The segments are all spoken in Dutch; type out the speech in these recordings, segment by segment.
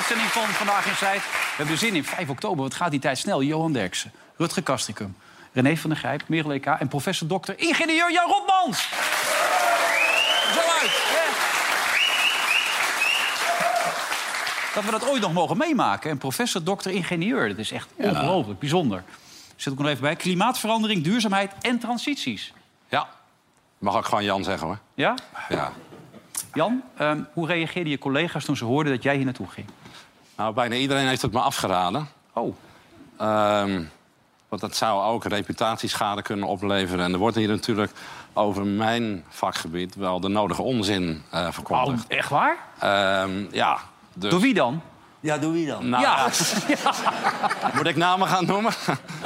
Uitzending van Vandaag in. We hebben er zin in. 5 oktober, wat gaat die tijd snel? Johan Derksen, Rutger Kastricum, René van der Grijp, Merel EK... en professor dokter ingenieur Jan Rotmans. Zo uit, hè? Dat we dat ooit nog mogen meemaken. En professor dokter ingenieur, dat is echt ongelooflijk, bijzonder. Zet ik nog even bij. Klimaatverandering, duurzaamheid en transities. Ja, mag ik gewoon Jan zeggen hoor. Ja? Ja. Jan, ehm, hoe reageerden je collega's toen ze hoorden dat jij hier naartoe ging? Nou, bijna iedereen heeft het me afgeraden. Oh, Ehm, want dat zou ook reputatieschade kunnen opleveren. En er wordt hier natuurlijk over mijn vakgebied wel de nodige onzin eh oh verkondigd. echt waar? Ehm, ja, dus... Door wie dan? Ja, doe wie dan? Nou, ja. Moet ik namen gaan noemen?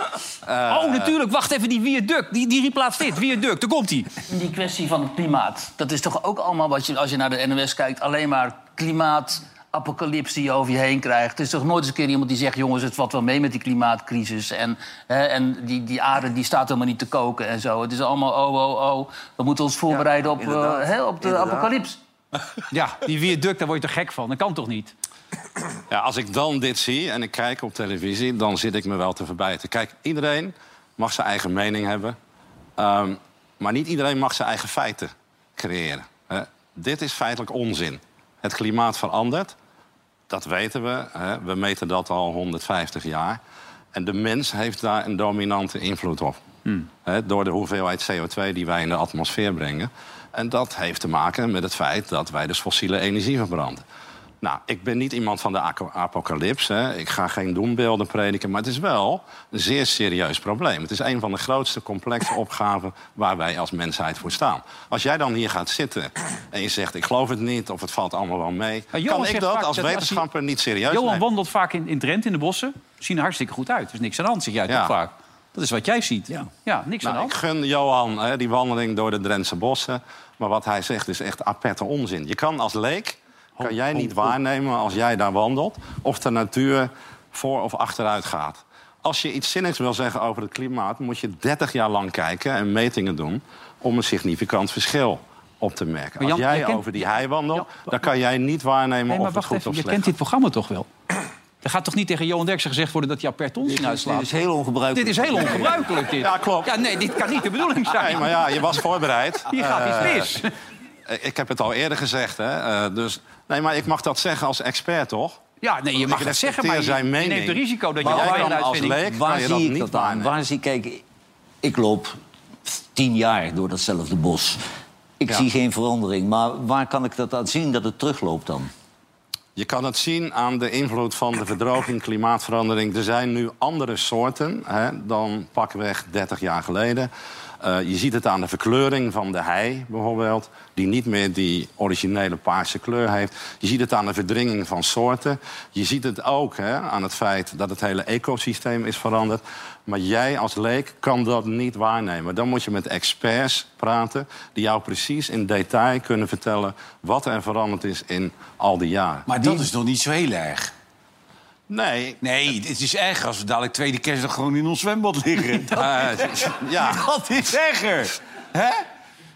oh, natuurlijk. Wacht even, die viaduct. Die, die replaatst dit. Viaduct, daar komt hij. Die kwestie van het klimaat. Dat is toch ook allemaal wat je, als je naar de NOS kijkt, alleen maar klimaat. Apocalypse die je over je heen krijgt. Er is toch nooit eens een keer iemand die zegt: jongens, het valt wel mee met die klimaatcrisis. En, hè, en die, die aarde die staat helemaal niet te koken en zo. Het is allemaal oh, oh, oh. We moeten ons voorbereiden op, eh, hè, op de apocalypse. Ja, die viaduct, daar word je toch gek van? Dat kan toch niet? Ja, als ik dan dit zie en ik kijk op televisie, dan zit ik me wel te verbijten. Kijk, iedereen mag zijn eigen mening hebben. ehm, maar niet iedereen mag zijn eigen feiten creëren. hè. dit is feitelijk onzin. Het klimaat verandert. Dat weten we. Hè. We meten dat al 150 jaar. En de mens heeft daar een dominante invloed op. Hè, door de hoeveelheid CO2 die wij in de atmosfeer brengen. En dat heeft te maken met het feit dat wij dus fossiele energie verbranden. Nou, ik ben niet iemand van de apocalyps. Hè. Ik ga geen doembeelden prediken. Maar het is wel een zeer serieus probleem. Het is een van de grootste complexe opgaven waar wij als mensheid voor staan. Als jij dan hier gaat zitten en je zegt... ik geloof het niet of het valt allemaal wel mee... Kan ik dat als dat als wetenschapper niet serieus Johan nemen? wandelt vaak in, in Drenthe, in de bossen. Zien er hartstikke goed uit. Er is niks aan de hand, zeg jij Ja. toch vaak? Dat is wat jij ziet. Ja, niks aan de Nou, ik gun Johan hè, die wandeling door de Drentse bossen. Maar wat hij zegt is echt aperte onzin. Je kan als leek kan jij niet waarnemen als jij daar wandelt... of de natuur voor of achteruit gaat. Als je iets zinnigs wil zeggen over het klimaat... moet je 30 jaar lang kijken en metingen doen... om een significant verschil op te merken. Als Jan, jij je kent- over die hei wandelt... Ja, dan kan jij niet waarnemen Nee, maar of het goed even. of Je slecht kent dit programma toch wel? Er gaat toch niet tegen Johan Derksen gezegd worden dat hij apert onzin Dit uitslaat? is heel ongebruikelijk. Dit is heel ongebruikelijk, dit. Ja, klopt. Ja, nee, dit kan niet de bedoeling zijn. Nee, maar ja, je was voorbereid. Hier gaat iets Eh, mis. Eh, Ik heb het al eerder gezegd, hè. Eh, dus, nee, maar ik mag dat zeggen als expert, toch? Ja, nee, je mag het zeggen, maar je, zijn je neemt het risico dat je Maar jij een kan als leek Waar je zie dat ik dat aan? Waar zie kijk, ik loop tien jaar door datzelfde bos. Ik Ja. zie geen verandering. Maar waar kan ik dat aan zien dat het terugloopt dan? Je kan het zien aan de invloed van de verdroging, klimaatverandering. Er zijn nu andere soorten hè, dan pakweg 30 jaar geleden. Eh, je ziet het aan de verkleuring van de hei bijvoorbeeld... die niet meer die originele paarse kleur heeft. Je ziet het aan de verdringing van soorten. Je ziet het ook hè, aan het feit dat het hele ecosysteem is veranderd. Maar jij als leek kan dat niet waarnemen. Dan moet je met experts praten... die jou precies in detail kunnen vertellen... wat er veranderd is in al die jaren. Maar dat is nog niet zo heel erg. Nee, Nee, het is erger als we dadelijk tweede kerstdag gewoon in ons zwembad liggen. Dat, eh, ja. dat is erger. Hè?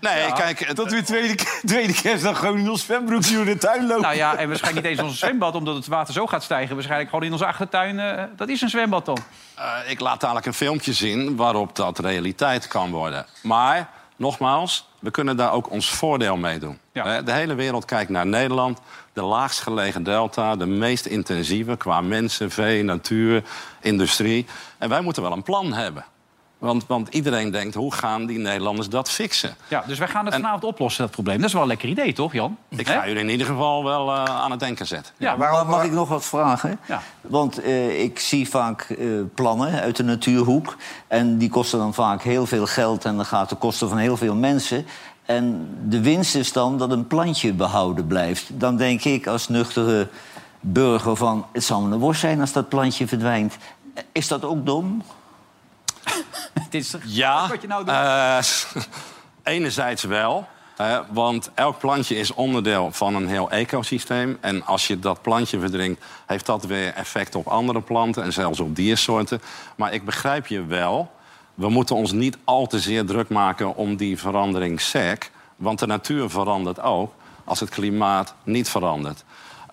Nee, kijk, Dat we tweede, tweede kerstdag gewoon in ons zwembroekje door de tuin lopen. Nou ja, en waarschijnlijk niet eens ons zwembad, omdat het water zo gaat stijgen. Waarschijnlijk gewoon in onze achtertuin. eh, dat is een zwembad dan. eh, ik laat dadelijk een filmpje zien waarop dat realiteit kan worden. Maar, nogmaals, we kunnen daar ook ons voordeel mee doen. Ja. De hele wereld kijkt naar Nederland. De laagst gelegen delta, de meest intensieve qua mensen, vee, natuur, industrie. En wij moeten wel een plan hebben. Want, want iedereen denkt, hoe gaan die Nederlanders dat fixen? Ja, dus wij gaan het En- vanavond oplossen, dat probleem. Dat is wel een lekker idee, toch, Jan? Ik ga jullie in ieder geval wel eh, aan het denken zetten. Ja, Maar mag ik nog wat vragen? Ja. Want eh, ik zie vaak eh, plannen uit de natuurhoek. En die kosten dan vaak heel veel geld. En dan gaat de kosten van heel veel mensen. En de winst is dan dat een plantje behouden blijft. Dan denk ik als nuchtere burger van... het zal me een worst zijn als dat plantje verdwijnt. Is dat ook dom? Dit is Ja, wat je nou doet? eh, enerzijds wel. want elk plantje is onderdeel van een heel ecosysteem. En als je dat plantje verdrinkt, heeft dat weer effect op andere planten en zelfs op diersoorten. Maar ik begrijp je wel. We moeten ons niet al te zeer druk maken om die verandering sec. Want de natuur verandert ook als het klimaat niet verandert.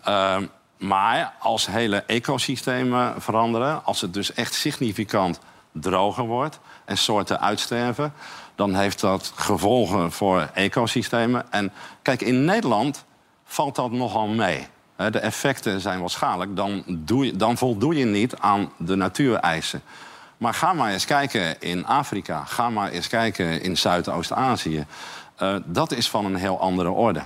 Ehm, maar als hele ecosystemen veranderen, als het dus echt significant droger wordt en soorten uitsterven, dan heeft dat gevolgen voor ecosystemen. En kijk, in Nederland valt dat nogal mee. De effecten zijn wel. Dan, doe je, dan voldoe je niet aan de natuureisen. Maar ga maar eens kijken in Afrika. Ga maar eens kijken in Zuidoost-Azië. Eh, dat is van een heel andere orde.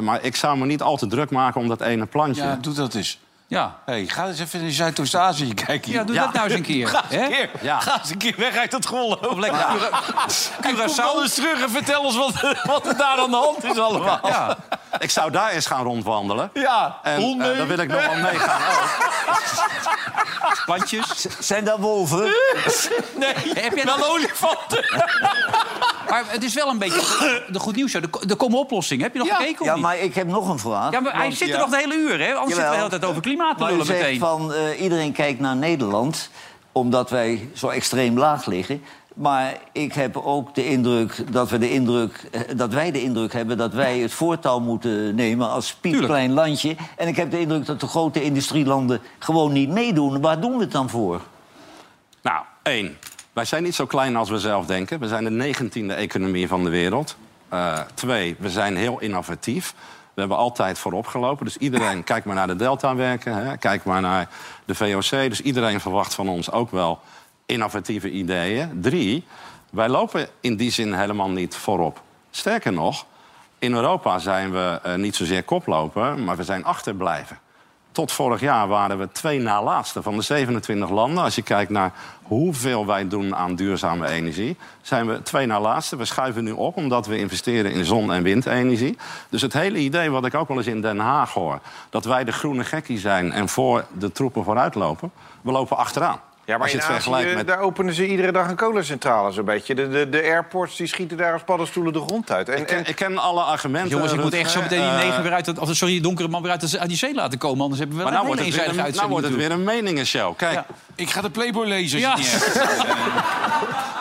Maar ik zou me niet al te druk maken om dat ene plantje. Ja, doe dat eens. Ja. Hey, ga eens even in Zuidoost-Azië kijken. ja, doe Ja. dat nou eens een keer. Ga eens hè? een keer, Ja. ga eens een keer weg uit dat golf. Of lekker kom Curaçao. eens terug en vertel ons wat, wat er daar aan de hand is allemaal. Ja. Ik zou daar eens gaan rondwandelen. Ja, En eh, honden. dan wil ik nog wel meegaan. ook. Plantjes. Zijn dat wolven? Nee, Heb jij wel olifanten. Maar het is wel een beetje de goed nieuws. Er komen oplossingen. Heb je nog Ja. gekeken of Ja, niet? maar ik heb nog een vraag. Ja, maar hij Want- zit er ja. nog de hele uur, hè? Anders zitten we de Jawel. hele tijd over klimaat te lullen meteen. van eh, iedereen kijkt naar Nederland omdat wij zo extreem laag liggen. Maar ik heb ook de indruk dat, we de indruk, eh, dat wij de indruk hebben dat wij het voortouw moeten nemen als piepklein landje. En ik heb de indruk dat de grote industrielanden gewoon niet meedoen. Waar doen we het dan voor? Nou, één. Wij zijn niet zo klein als we zelf denken. We zijn de negentiende economie van de wereld. Eh, twee, we zijn heel innovatief. We hebben altijd voorop gelopen. Dus iedereen, kijk maar naar de Delta-werken, hè, kijk maar naar de VOC. Dus iedereen verwacht van ons ook wel innovatieve ideeën. Drie, wij lopen in die zin helemaal niet voorop. Sterker nog, in Europa zijn we eh, niet zozeer koploper, maar we zijn achterblijven. Tot vorig jaar waren we twee na laatste van de 27 landen. Als je kijkt naar hoeveel wij doen aan duurzame energie, zijn we twee na laatste. We schuiven nu op omdat we investeren in zon- en windenergie. Dus het hele idee wat ik ook wel eens in Den Haag hoor, dat wij de groene gekkie zijn en voor de troepen vooruitlopen, we lopen achteraan. Ja, maar Als je in het Azië, vergelijkt met daar openen ze iedere dag een kolencentrale zo'n beetje. De, de, de airports die schieten daar als paddenstoelen de grond uit. En, Ik ken, en, ik ken alle argumenten. Jongens, ik moet echt zo meteen die Eh, negen weer uit... Of, sorry, die donkere man weer uit, de- uit die zee laten komen. Anders hebben we wel Maar nou een wordt, het weer een, nou wordt het weer een meningenshow. Kijk, Ja. Ik ga de Playboy lezen Ja. niet hebt.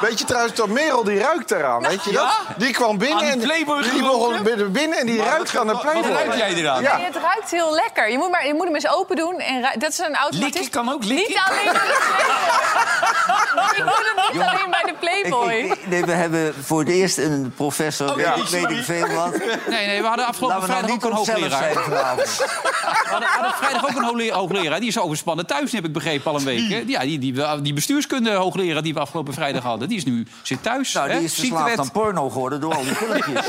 weet je trouwens dat Merel die ruikt eraan, weet je Ja? dat? Die kwam binnen Aan die en die begon binnen, binnen en die ruikt aan de Wat Playboy. ruik jij eraan? Ja. Nee, het ruikt heel lekker. Je moet, maar, je moet hem eens open doen. En dat is een automatisme. Likken kan ook likken. Niet alleen. Ik doe het niet alleen bij de Playboy. Ik- ik- nee, we hebben voor het eerst een professor, weet, ik- weet ik veel wat. Nee, nee, we hadden afgelopen Laten nou vrijdag ook een hoogleraar. We hadden, hadden vrijdag ook een hoogle- hoogleraar. Die is overspannen thuis, heb ik begrepen, al een week. hè. Ja, die, die, die bestuurskunde hoogleraar die we afgelopen vrijdag hadden... die is nu, zit thuis. Nou, hè. die is verslaafd aan porno geworden door al die filmpjes.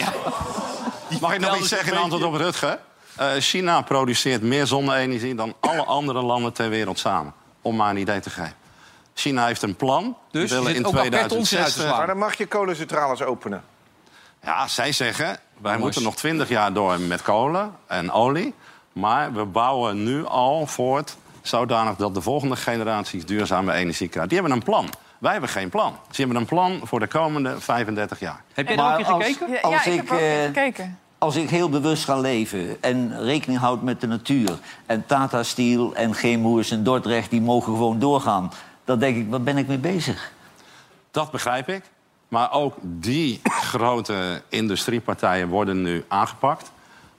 Mag ik nog iets zeggen in antwoord op Rutger? Eh, China produceert meer zonne-energie dan alle andere landen ter wereld samen. Om maar een idee te geven. China heeft een plan. Dus je willen zit in ook al per ton in uit te 2060. slaan. Maar dan mag je kolencentrales openen. Ja, zij zeggen, wij moeten nog 20 jaar door met kolen en olie. Maar we bouwen nu al voort zodanig dat de volgende generaties duurzame energie krijgen. Die hebben een plan. Wij hebben geen plan. Ze hebben een plan voor de komende 35 jaar. Heb jij er ook als- gekeken? Ja, Als ja, ik, ik, heb ook eh, gekeken. Als ik heel bewust ga leven en rekening houd met de natuur... en Tata Steel en Geemoers en Dordrecht, die mogen gewoon doorgaan... dan denk ik, waar ben ik mee bezig? Dat begrijp ik. Maar ook die grote industriepartijen worden nu aangepakt.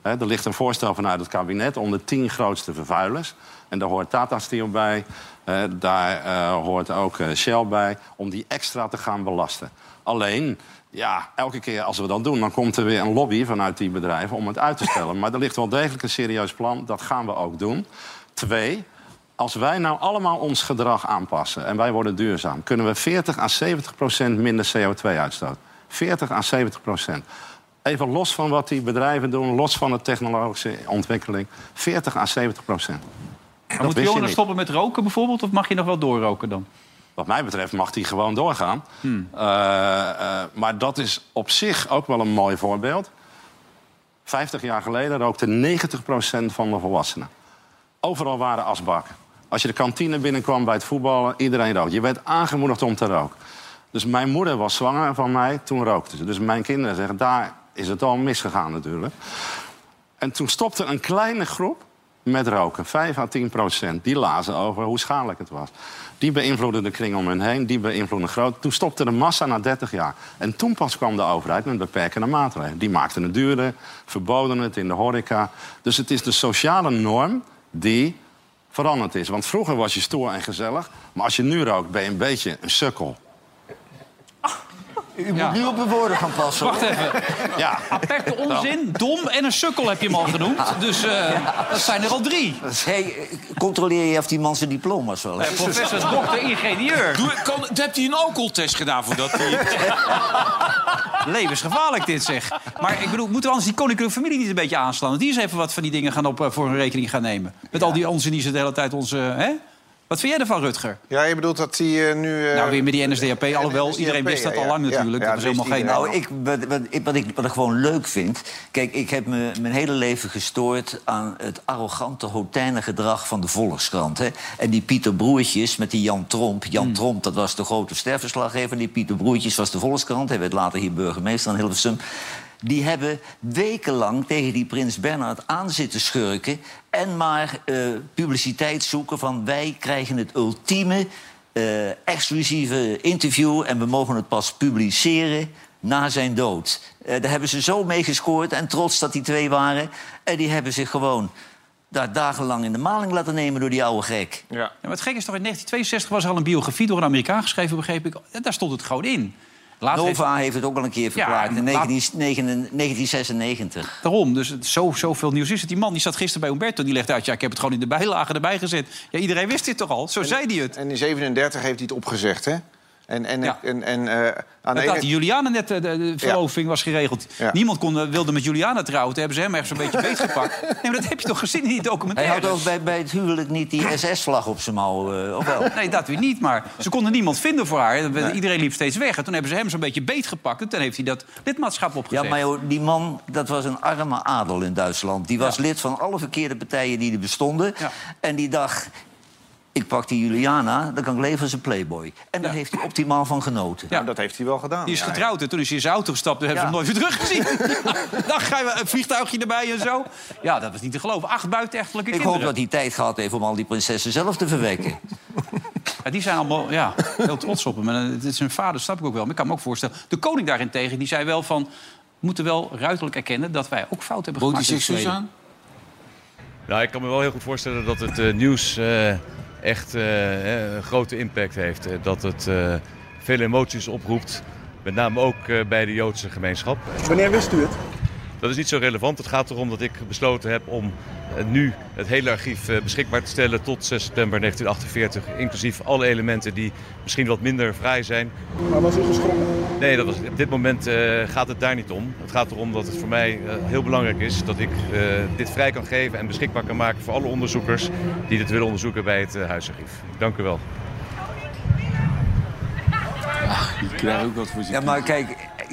Er ligt een voorstel vanuit het kabinet om de tien grootste vervuilers. En daar hoort Tata Steel bij. daar eh, hoort ook eh, Shell bij. Om die extra te gaan belasten. Alleen, ja, elke keer als we dat doen... dan komt er weer een lobby vanuit die bedrijven om het uit te stellen. Maar er ligt wel degelijk een serieus plan. Dat gaan we ook doen. Twee, als wij nou allemaal ons gedrag aanpassen en wij worden duurzaam, kunnen we 40 à 70 procent minder CO2 uitstoten. 40 à 70 procent. Even los van wat die bedrijven doen, los van de technologische ontwikkeling. 40 à 70 procent. Maar moet Johan niet. stoppen met roken bijvoorbeeld? Of mag je nog wel doorroken dan? Wat mij betreft mag die gewoon doorgaan. Eh, eh, maar dat is op zich ook wel een mooi voorbeeld. 50 jaar geleden rookte 90% van de volwassenen. Overal waren asbakken. Als je de kantine binnenkwam bij het voetballen, iedereen rookte. Je werd aangemoedigd om te roken. Dus mijn moeder was zwanger van mij, toen rookte ze. Dus mijn kinderen zeggen, daar is het al misgegaan natuurlijk. En toen stopte een kleine groep met roken, 5 à 10 procent. Die lazen over hoe schadelijk het was. Die beïnvloedden de kring om hen heen, die beïnvloedden groot. Toen stopte de massa na 30 jaar. En toen pas kwam de overheid met beperkende maatregelen. Die maakten het duurder, verboden het in de horeca. Dus het is de sociale norm die veranderd is. Want vroeger was je stoer en gezellig. Maar als je nu rookt, ben je een beetje een sukkel. U moet Ja. nu op uw woorden gaan passen. Wacht even. Ja, Aperte onzin, dom en een sukkel heb je hem al genoemd. Dus eh, dat zijn er al drie. Hey, controleer je of die man zijn diploma's wel Eh, heeft? professor, dokter, ingenieur. Doe, kan, hebt hij een alcoholtest gedaan voordat hij... Levensgevaarlijk dit zeg. Maar ik bedoel, moeten we anders die koninklijke familie niet een beetje aanslaan? Want die eens even wat van die dingen gaan op, eh, voor hun rekening gaan nemen. Met al die onzin die ze de hele tijd onze... Hè? Wat vind jij ervan, Rutger? Ja, je bedoelt dat hij eh, nu... eh, nou, weer met die NSDAP. Alhoewel, NSDAP, iedereen wist dat ja, al lang ja. natuurlijk. Ja, dat was dat helemaal geen... Nou, ik, wat, wat, ik- wat, ik, wat ik gewoon leuk vind... Kijk, ik heb me mijn hele leven gestoord aan het arrogante, hotijne gedrag van de Volkskrant. Hè? En die Pieter Broertjes met die Jan Tromp. Jan Hmm. Tromp, dat was de grote sterverslaggever. Die Pieter Broertjes was de Volkskrant. Hij werd later hier burgemeester aan Hilversum. Die hebben wekenlang tegen die prins Bernhard aan zitten schurken... en maar eh, publiciteit zoeken van wij krijgen het ultieme eh, exclusieve interview... en we mogen het pas publiceren na zijn dood. Eh, daar hebben ze zo mee gescoord en trots dat die twee waren. En die hebben zich gewoon daar dagenlang in de maling laten nemen door die oude gek. Ja. Ja, maar het gek is toch, in 1962 was er al een biografie door een Amerikaan geschreven, begreep ik. Daar stond het gewoon in. Heeft- Nova heeft het ook al een keer verklaard in laat- 19, 1996. Daarom, dus het, zo, zoveel nieuws is het. Die man die zat gisteren bij Umberto, die legde uit... ja, ik heb het gewoon in de bijlage erbij gezet. Ja, ja, wist dit toch al? Zo zei hij het. En in 37 heeft hij het opgezegd, hè? En, en, Ja. en, en eh, aan de Dat ene... Juliana net, eh, de, de verloving was geregeld. Ja. Niemand kon, eh, wilde met Juliana trouwen. Toen hebben ze hem ergens een beetje beetgepakt. Nee, maar dat heb je toch gezien in die Hij documentaire? had ook bij, bij het huwelijk niet die SS-vlag op zijn mouw, eh, of wel? Nee, dat weer niet. Maar ze konden niemand vinden voor haar. Iedereen liep steeds weg. En toen hebben ze hem zo'n beetje beetgepakt. En toen heeft hij dat lidmaatschap Ja, opgezegd. maar joh, die man, dat was een arme adel in Duitsland. Die was Ja. lid van alle verkeerde partijen die er bestonden. Ja. En die dacht, ik pak die Juliana, dan kan ik leven als een playboy. En daar Ja. heeft hij optimaal van genoten. Ja. Nou, dat heeft hij wel gedaan. Die is Ja, getrouwd en toen is hij in zijn auto gestapt. Toen hebben ze hem nooit weer teruggezien. Dan ga je een vliegtuigje erbij en zo. Ja, dat was niet te geloven. Acht buitenechtelijke Ik kinderen. hoop dat hij tijd gehad heeft om al die prinsessen zelf te verwekken. Ja, die zijn allemaal ja, heel trots op hem. En eh, het is zijn vader, snap ik ook wel. Maar ik kan me ook voorstellen... De koning daarentegen, die zei wel van... We moeten wel ruiterlijk erkennen dat wij ook fout hebben Woont hij gemaakt. zich het zo verleden. aan? Nou, ik kan me wel heel goed voorstellen dat het eh, nieuws eh, echt eh, een grote impact heeft. Eh, dat het eh, veel emoties oproept, met name ook bij de Joodse gemeenschap. Wanneer wist u het? Dat is niet zo relevant. Het gaat erom dat ik besloten heb om eh, nu het hele archief eh, beschikbaar te stellen tot 6 september 1948. Inclusief alle elementen die misschien wat minder vrij zijn. Maar was u geschrokken? Nee, dat was, op dit moment eh, gaat het daar niet om. Het gaat erom dat het voor mij eh, heel belangrijk is dat ik eh, dit vrij kan geven en beschikbaar kan maken voor alle onderzoekers die dit willen onderzoeken bij het huisarchief. Dank u wel. Ik krijg ook wat voor zich. Ja, maar kijk,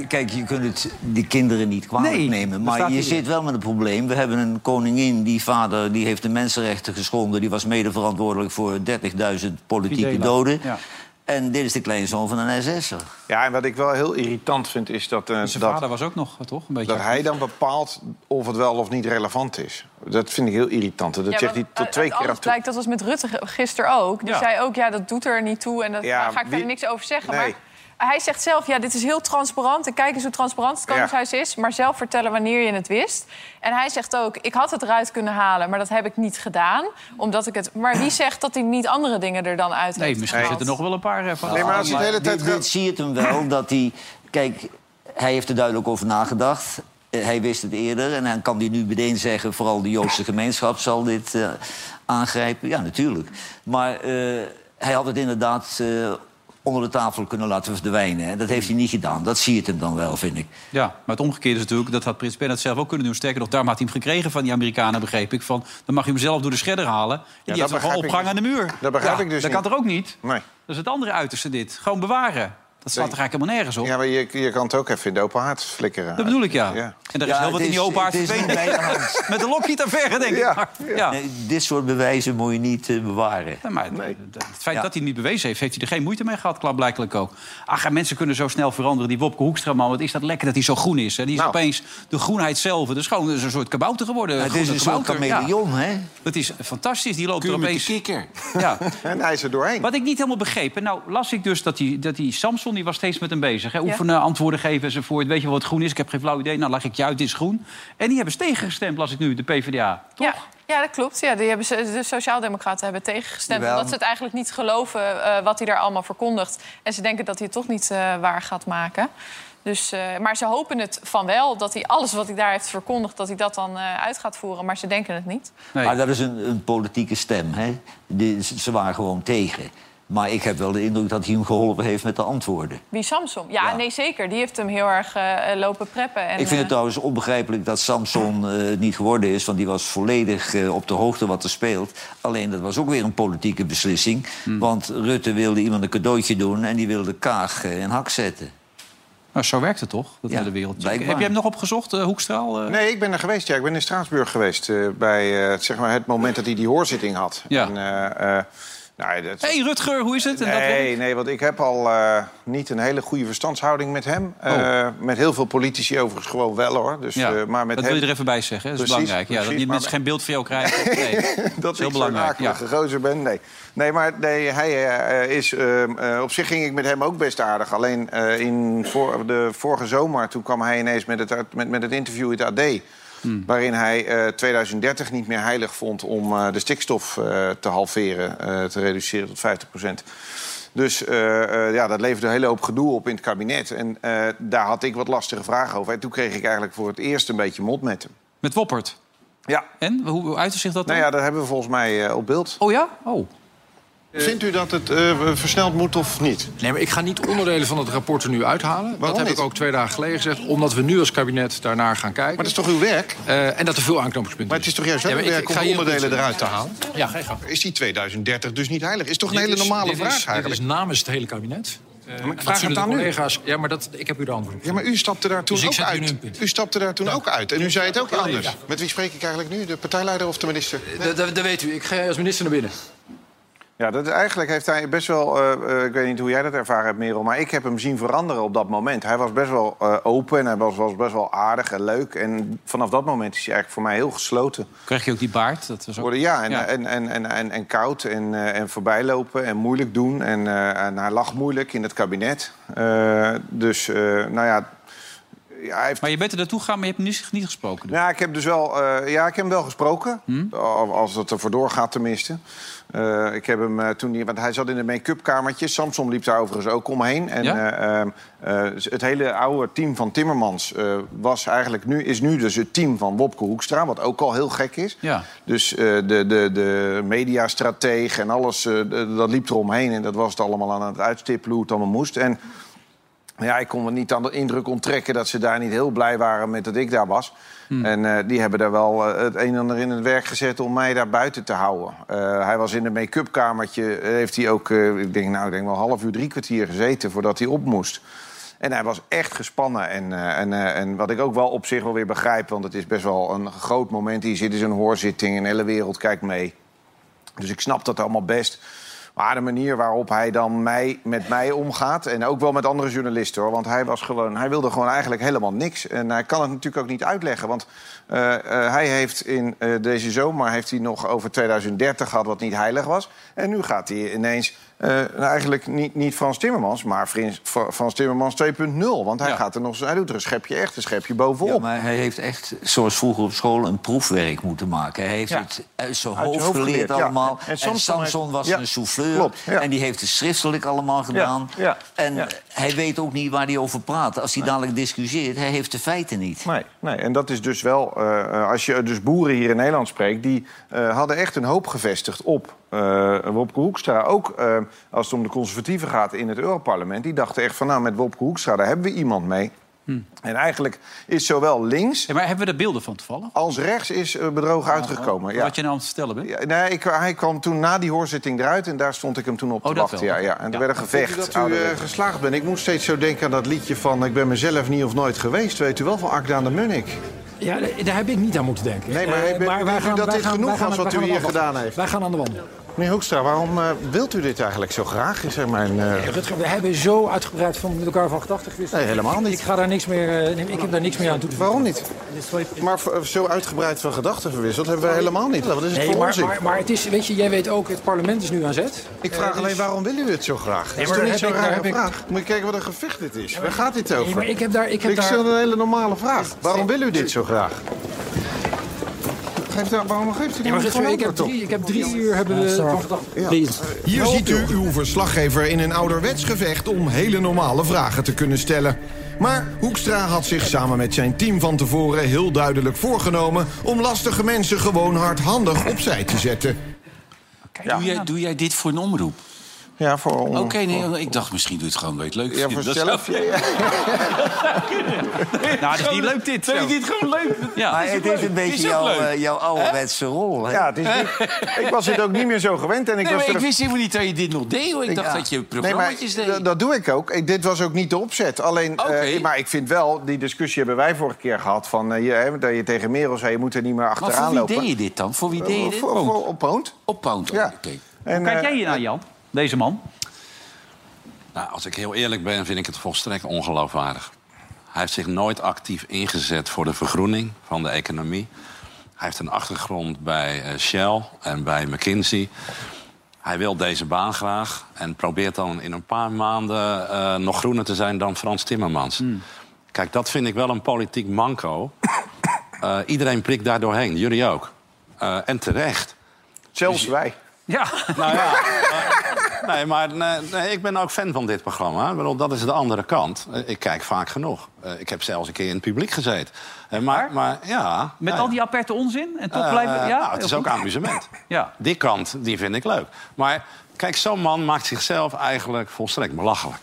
kijk je kunt het die kinderen niet kwalijk Nee, nemen. Maar je hier. zit wel met een probleem. We hebben een koningin, die vader die heeft de mensenrechten geschonden. Die was mede verantwoordelijk voor 30.000 politieke Fidela. doden. Ja. En dit is de kleinzoon van een SS'er. Ja, en wat ik wel heel irritant vind, is dat, eh, Zijn dat, vader was ook nog, toch? Een beetje dat hij dan bepaalt of het wel of niet relevant is. Dat vind ik heel irritant. Dat Ja, zegt hij tot twee keer af toe. blijkt, dat was met Rutte gisteren ook. Die Ja. zei ook, ja, dat doet er niet toe. En dat, Ja, daar ga ik wie- verder niks over zeggen. Nee. Maar hij zegt zelf, ja, dit is heel transparant. En kijk eens hoe transparant het Ja. Koningshuis is. Maar zelf vertellen wanneer je het wist. En hij zegt ook, ik had het eruit kunnen halen, maar dat heb ik niet gedaan. Omdat ik het... Maar wie zegt dat hij niet andere dingen er dan uit Nee, misschien zitten er nog wel een paar eh, van. Nee, maar als de hele tijd dit, zie je het hem wel, dat hij... Kijk, hij heeft er duidelijk over nagedacht. Eh, Hij wist het eerder en dan kan hij nu meteen zeggen... vooral de Joodse gemeenschap zal dit eh, aangrijpen. Ja, natuurlijk. Maar eh, hij had het inderdaad eh, onder de tafel kunnen laten verdwijnen. hè. Dat heeft hij niet gedaan. Dat zie je hem dan wel, vind ik. Ja, maar het omgekeerde is natuurlijk... dat had Prins Bernhard zelf ook kunnen doen. Sterker nog, daarom had hij hem gekregen van die Amerikanen, begreep ik. Van, dan mag je hem zelf door de shredder halen. En die dat heeft hem gewoon begrijp ik opgehangen aan de muur. Dat begrijp Ja, ik dus Dat niet. kan er ook niet. Nee. Dat is het andere uiterste dit. Gewoon bewaren. Dat slaat er eigenlijk helemaal nergens op. Ja, maar je, je kan het ook even in de open haard flikkeren. Dat bedoel ik, ja. Ja. En daar is Ja, heel wat in die open haard. Met de lokje te verre, denk ik. Ja, Maar, ja. Nee, dit soort bewijzen moet je niet eh, bewaren. Ja, maar het feit Ja. dat hij het niet bewezen heeft, heeft hij er geen moeite mee gehad, klaarblijkelijk ook. Ach, en mensen kunnen zo snel veranderen. Die Wopke Hoekstra, man, wat is dat lekker dat hij zo groen is. Hè? Die is Nou. opeens de groenheid zelf. Het is gewoon een soort kabouter geworden. Het is een soort chameleon, hè? Dat is fantastisch. Die loopt er opeens... kikker. Ja. En hij is er doorheen. Wat ik niet helemaal begreep. En nou las ik dus dat die, dat die Samson die was steeds met hem bezig. Hè? Oefenen, antwoorden geven enzovoort. Weet je wel wat groen is? Ik heb geen flauw idee. Nou leg ik je uit, dit is groen. En die hebben ze tegengestemd, las ik nu, de PvdA. Ja, ja, dat klopt. Ja, die hebben ze, de Sociaaldemocraten hebben tegengestemd. Jawel. Omdat ze het eigenlijk niet geloven eh, wat hij daar allemaal verkondigt. En ze denken dat hij het toch niet eh, waar gaat maken. Dus, eh, maar ze hopen het van wel, dat hij alles wat hij daar heeft verkondigd... dat hij dat dan eh, uit gaat voeren. Maar ze denken het niet. Nee. Maar dat is een, een politieke stem, hè? Die, ze waren gewoon tegen. Maar ik heb wel de indruk dat hij hem geholpen heeft met de antwoorden. Wie Samson? Ja, Ja. nee, zeker. Die heeft hem heel erg eh, lopen preppen. En, ik vind het eh, trouwens onbegrijpelijk dat Samson eh, niet geworden is... want die was volledig eh, op de hoogte wat er speelt. Alleen dat was ook weer een politieke beslissing. Hmm. Want Rutte wilde iemand een cadeautje doen... en die wilde Kaag in hak zetten. Nou, zo werkt het toch, dat Ja, hele wereldje. blijkbaar. Heb jij hem nog opgezocht, eh, Hoekstraal? Nee, ik ben er geweest. Ja, ik ben in Straatsburg geweest. eh, bij eh, zeg maar het moment dat hij die hoorzitting had. Ja. En, nou, dat... Hé, hey, Rutger, hoe is het? En dat Nee, werk? nee, want ik heb al eh, niet een hele goede verstandshouding met hem. Eh, met heel veel politici overigens gewoon wel, hoor. Dus, Oh. Ja, eh, maar met dat hem... wil je er even bij zeggen. Dat is Precies, belangrijk. Ja, dat maar- mensen geen beeld van jou krijgen. Nee, dat is heel belangrijk. Ja. akelige gozer ben. Nee, nee maar nee, hij is... eh, eh, op zich ging ik met hem ook best aardig. Alleen in voor, de vorige zomer, toen kwam hij ineens met het, met, met het interview in het AD... Hmm. Waarin hij eh, 2030 niet meer heilig vond om eh, de stikstof eh, te halveren, eh, te reduceren tot 50% Dus eh, eh, ja, dat leverde een hele hoop gedoe op in het kabinet. En eh, daar had ik wat lastige vragen over. En toen kreeg ik eigenlijk voor het eerst een beetje mot met hem. Met Woppert. Ja, En, hoe, uitte zich dat dan? nou ja, dat hebben we volgens mij eh, op beeld. Oh ja? Oh. Vindt u dat het eh, versneld moet of niet? Nee, maar ik ga niet onderdelen van het rapport er nu uithalen. dat heb niet? ik ook twee dagen geleden gezegd. Omdat we nu als kabinet daarnaar gaan kijken. Maar dat is toch uw werk? Eh, en dat er veel aanknopingspunten Maar het is toch juist Ja, uw werk om onderdelen eruit te halen? Ja, geen grap. Is die 2030 dus niet heilig? Is toch een hele is- normale vraag is, eigenlijk? Dit is namens het hele kabinet. Eh, maar ik vraag het aan u. collega's. Ja, maar dat, ik heb u de antwoord op. Ja, maar u stapte daar toen Dus ook u uit. U stapte daar toen ook uit. En u zei het ook anders. Met wie spreek ik eigenlijk nu? De partijleider of de minister? Dat weet u. Ik ga als minister naar binnen. Ja, dat, eigenlijk heeft hij best wel... eh, eh, ik weet niet hoe jij dat ervaren hebt, Merel... maar ik heb hem zien veranderen op dat moment. Hij was best wel eh, open en hij was, was best wel aardig en leuk. En vanaf dat moment is hij eigenlijk voor mij heel gesloten. Krijg je ook die baard? Dat was ook... Ja, en, Ja. En, en, en, en, en koud en, en voorbijlopen en moeilijk doen. En, en hij lag moeilijk in het kabinet. Dus, nou ja... ja hij heeft Maar je bent er naartoe gegaan, maar je hebt niet, niet gesproken. dus. ja, ik heb dus wel, eh, ja, ik heb hem wel gesproken. Hm? Al- Als het ervoor doorgaat tenminste. Eh, ik heb hem eh, toen, die- want hij zat in een make-up kamertje. Samson liep daar overigens ook omheen. En Ja? eh, ehm, eh, het hele oude team van Timmermans was eigenlijk nu, is nu dus het team van Wopke Hoekstra. Wat ook al heel gek is. Ja. Dus de, de, de mediastrateeg en alles, dat liep eromheen. En dat was het allemaal aan het uitstippelen hoe het allemaal moest. En ja, ik kon me niet aan de indruk onttrekken dat ze daar niet heel blij waren met dat ik daar was. En eh, die hebben daar wel eh, het een en ander in het werk gezet om mij daar buiten te houden. Eh, hij was in een make-up kamertje, heeft hij ook, ik denk, nou, ik denk wel een half uur, drie kwartier gezeten voordat hij op moest. En hij was echt gespannen. En, en, en wat ik ook wel op zich wel weer begrijp, want het is best wel een groot moment. Hier zit in zo'n hoorzitting en de hele wereld kijkt mee. Dus ik snap dat allemaal best. Maar de manier waarop hij dan mij, met mij omgaat... en ook wel met andere journalisten, hoor. Want hij, was gewoon, hij wilde gewoon eigenlijk helemaal niks. En hij kan het natuurlijk ook niet uitleggen. Want eh, eh, hij heeft in eh, deze zomer heeft hij nog over 2030 gehad... wat niet heilig was. En nu gaat hij ineens... eh, eigenlijk niet, niet Frans Timmermans, maar Frans, Frans Timmermans 2.0. Want hij, Ja. gaat er nog, hij doet er een schepje echt, een schepje bovenop. Ja, maar hij heeft echt, zoals vroeger op school, een proefwerk moeten maken. Hij heeft Ja. het uit zijn Uit hoofd zijn hoofd geleerd allemaal. En En Samson Samson, heeft- was ja, een souffleur. klopt, ja. En die heeft het schriftelijk allemaal gedaan. ja, En ja. hij weet ook niet waar hij over praat. Als hij dadelijk discussieert, hij heeft de feiten niet. Nee, nee, en dat is dus wel, eh, eh, als je dus boeren hier in Nederland spreekt... die eh, hadden echt een hoop gevestigd op eh, Wopke Hoekstra ook, eh, als het om de conservatieven gaat in het Europarlement... die dachten echt van, nou, met Wopke Hoekstra, daar hebben we iemand mee. En eigenlijk is zowel links Ja, maar hebben we er beelden van toevallig? als rechts is eh, bedrogen uitgekomen. Ja. Wat je nou aan het vertellen bent? Ja, nee, ik, hij kwam toen na die hoorzitting eruit en daar stond ik hem toen op Oh, te dat wachten. wel. Ja, ja. En er werd een gevecht. Dat u geslaagd bent. Ik moet steeds zo denken aan dat liedje van... ik ben mezelf niet of nooit geweest. Weet u wel, van Akda de Munnik. Ja, daar- heb ik niet aan moeten denken. Nee, maar Eh, hij- vindt u dat dit genoeg wij was wat wij u hier gedaan heeft? Wij gaan aan de wandel. Meneer Hoekstra, waarom eh, wilt u dit eigenlijk zo graag? Is er mijn, eh, Rutger, we hebben zo uitgebreid van, met elkaar van gedachten gewisseld. Nee, helemaal niet. Ik, ga daar niks meer, eh, ik heb daar niks meer aan toe te Waarom niet? Maar zo uitgebreid van gedachten verwisseld hebben wij helemaal niet. Wat is het Nee, voor maar, onzin? maar, maar het is, weet je, jij weet ook, het parlement is nu aan zet. Ik vraag alleen, waarom wil u het zo graag? Nee, is maar niet zo'n rare heb ik- vraag? Moet je kijken wat een gevecht dit is. Waar gaat dit over? Nee, maar ik heb daar... Ik, heb Ik daar... stel een hele normale vraag. Waarom wil u dit zo graag? Geeft waarom geeft u maar ik heb drie, ik heb drie uur hebben we. Hier ziet u uw verslaggever in een ouderwets gevecht om hele normale vragen te kunnen stellen. Maar Hoekstra had zich samen met zijn team van tevoren heel duidelijk voorgenomen om lastige mensen gewoon hardhandig opzij te zetten. Doe, jij, doe jij dit voor een omroep? Ja, voor... Oké, nee, ik dacht misschien doe je het gewoon, weet het leuk Ja, voor Dat zelf. zou- Ja, ja. Nou, dat is niet leuk dit. Vind je dit gewoon leuk? Ja. Maar het is een beetje jouw, eh, jouw ouderwetse rol. Hè? Ja, het is niet, ik was dit ook niet meer zo gewend. En ik Nee, was maar ik er- wist helemaal niet dat je dit nog deed. hoor. Ik dacht Ja. dat je Nee, maar programma's deed. d- dat doe ik ook. Ik- dit was ook niet de opzet. Alleen, eh, Oké. maar ik vind wel, die discussie hebben wij vorige keer gehad... Van, eh, je, hè, dat je tegen Merel zei, je moet er niet meer maar achteraan voor wie lopen. deed je dit dan? Voor wie deed je dit? voor- Poont. voor- Op Poont. Op Pound, Ja. oké. En, Kijk jij hier naar, Jan? Deze man? Nou, als ik heel eerlijk ben, vind ik het volstrekt ongeloofwaardig. Hij heeft zich nooit actief ingezet voor de vergroening van de economie. Hij heeft een achtergrond bij eh, Shell en bij McKinsey. Hij wil deze baan graag en probeert dan in een paar maanden eh, nog groener te zijn dan Frans Timmermans. Kijk, dat vind ik wel een politiek manco. Eh, iedereen prikt daar doorheen, jullie ook. Eh, en terecht. Zelfs wij. Ja. Nou ja, nee, maar nee, ik ben ook fan van dit programma. Bedoel, dat is de andere kant. Eh, Ik kijk vaak genoeg. Eh, Ik heb zelfs een keer in het publiek gezeten. Eh, Maar, maar ja... Met al die aperte onzin? En toch blijven... Ja, nou, het is ook amusement. Ja. Die kant, die vind ik leuk. Maar kijk, zo'n man maakt zichzelf eigenlijk volstrekt belachelijk.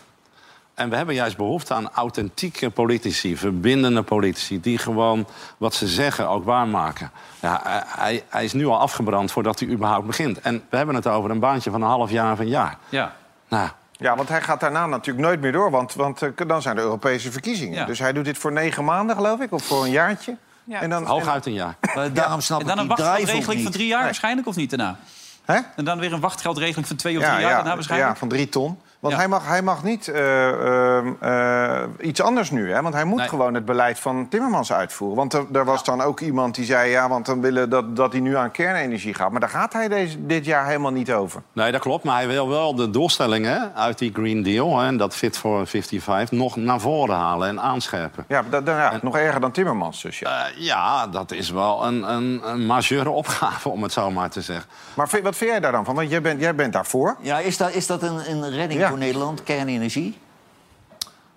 En we hebben juist behoefte aan authentieke politici, verbindende politici... die gewoon wat ze zeggen ook waarmaken. Ja, hij- hij, is nu al afgebrand voordat hij überhaupt begint. En we hebben het over een baantje van een half jaar of een jaar. Ja. Nou, Ja, want hij gaat daarna natuurlijk nooit meer door. Want, want eh, dan zijn de Europese verkiezingen. Ja. Dus hij doet dit voor negen maanden, geloof ik. Of voor een jaartje. Ja. En dan, hooguit een jaar. Maar daarom snap En dan ik een wachtgeldregeling van drie jaar waarschijnlijk, of niet daarna? Hè? En dan weer een wachtgeldregeling van twee of Ja, drie jaar ja, daarna waarschijnlijk? ja, van drie ton. Want Ja. hij, mag, hij mag niet eh, ehm, eh, iets anders nu. Hè? Want hij moet Nee. gewoon het beleid van Timmermans uitvoeren. Want er, er was dan ook iemand die zei... ja, want dan willen dat, dat hij nu aan kernenergie gaat. Maar daar gaat hij deze, dit jaar helemaal niet over. Nee, dat klopt. Maar hij wil wel de doelstellingen uit die Green Deal... Hè, en dat Fit for 55, nog naar voren halen en aanscherpen. Ja, dat, ja nog erger dan Timmermans dus, ja. Eh, ja, dat is wel een, een, een majeure opgave, om het zo maar te zeggen. Maar wat vind jij daar dan van? Want jij bent, jij bent daarvoor. Ja, is dat, is dat een, een redding Ja. Voor Nederland, kernenergie?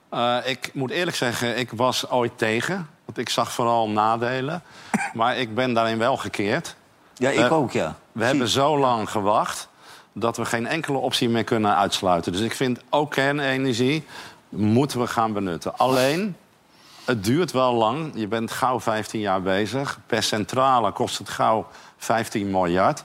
Eh, ik moet eerlijk zeggen, ik was ooit tegen. Want ik zag vooral nadelen. Maar ik ben daarin wel gekeerd. Ja, ik ook, ja. We Precies. hebben zo lang gewacht dat we geen enkele optie meer kunnen uitsluiten. Dus ik vind ook kernenergie moeten we gaan benutten. Alleen, het duurt wel lang. Je bent gauw 15 jaar bezig. Per centrale kost het gauw 15 miljard.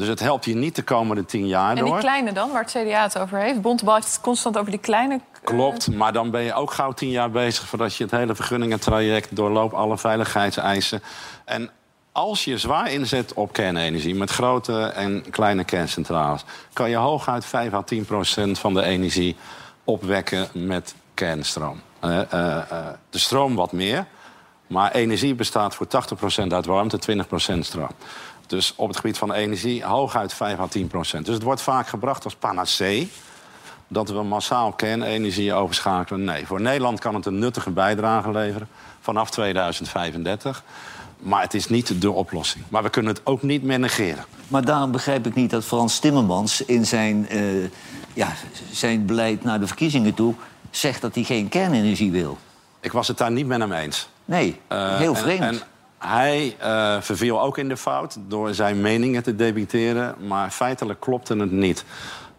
Dus het helpt je niet de komende 10 jaar En die door. kleine dan, waar het CDA het over heeft? Bontebal heeft het constant over die kleine... eh, Klopt, maar dan ben je ook gauw tien jaar bezig... voordat je het hele vergunningentraject doorloopt, alle veiligheidseisen. En als je zwaar inzet op kernenergie... met grote en kleine kerncentrales... kan je hooguit 5 à 10 procent van de energie opwekken met kernstroom. Eh, eh, de stroom wat meer, maar energie bestaat voor 80 procent uit warmte, 20 procent stroom. Dus op het gebied van energie hooguit 5 à 10 procent. Dus het wordt vaak gebracht als panacee dat we massaal kernenergie overschakelen. Nee, voor Nederland kan het een nuttige bijdrage leveren vanaf 2035. Maar het is niet de oplossing. Maar we kunnen het ook niet meer negeren. Maar daarom begrijp ik niet dat Frans Timmermans in zijn, eh, ja, zijn beleid naar de verkiezingen toe zegt dat hij geen kernenergie wil. Ik was het daar niet met hem eens. Nee, Eh, heel en- vreemd. En, Hij eh, verviel ook in de fout door zijn meningen te debiteren. Maar feitelijk klopte het niet.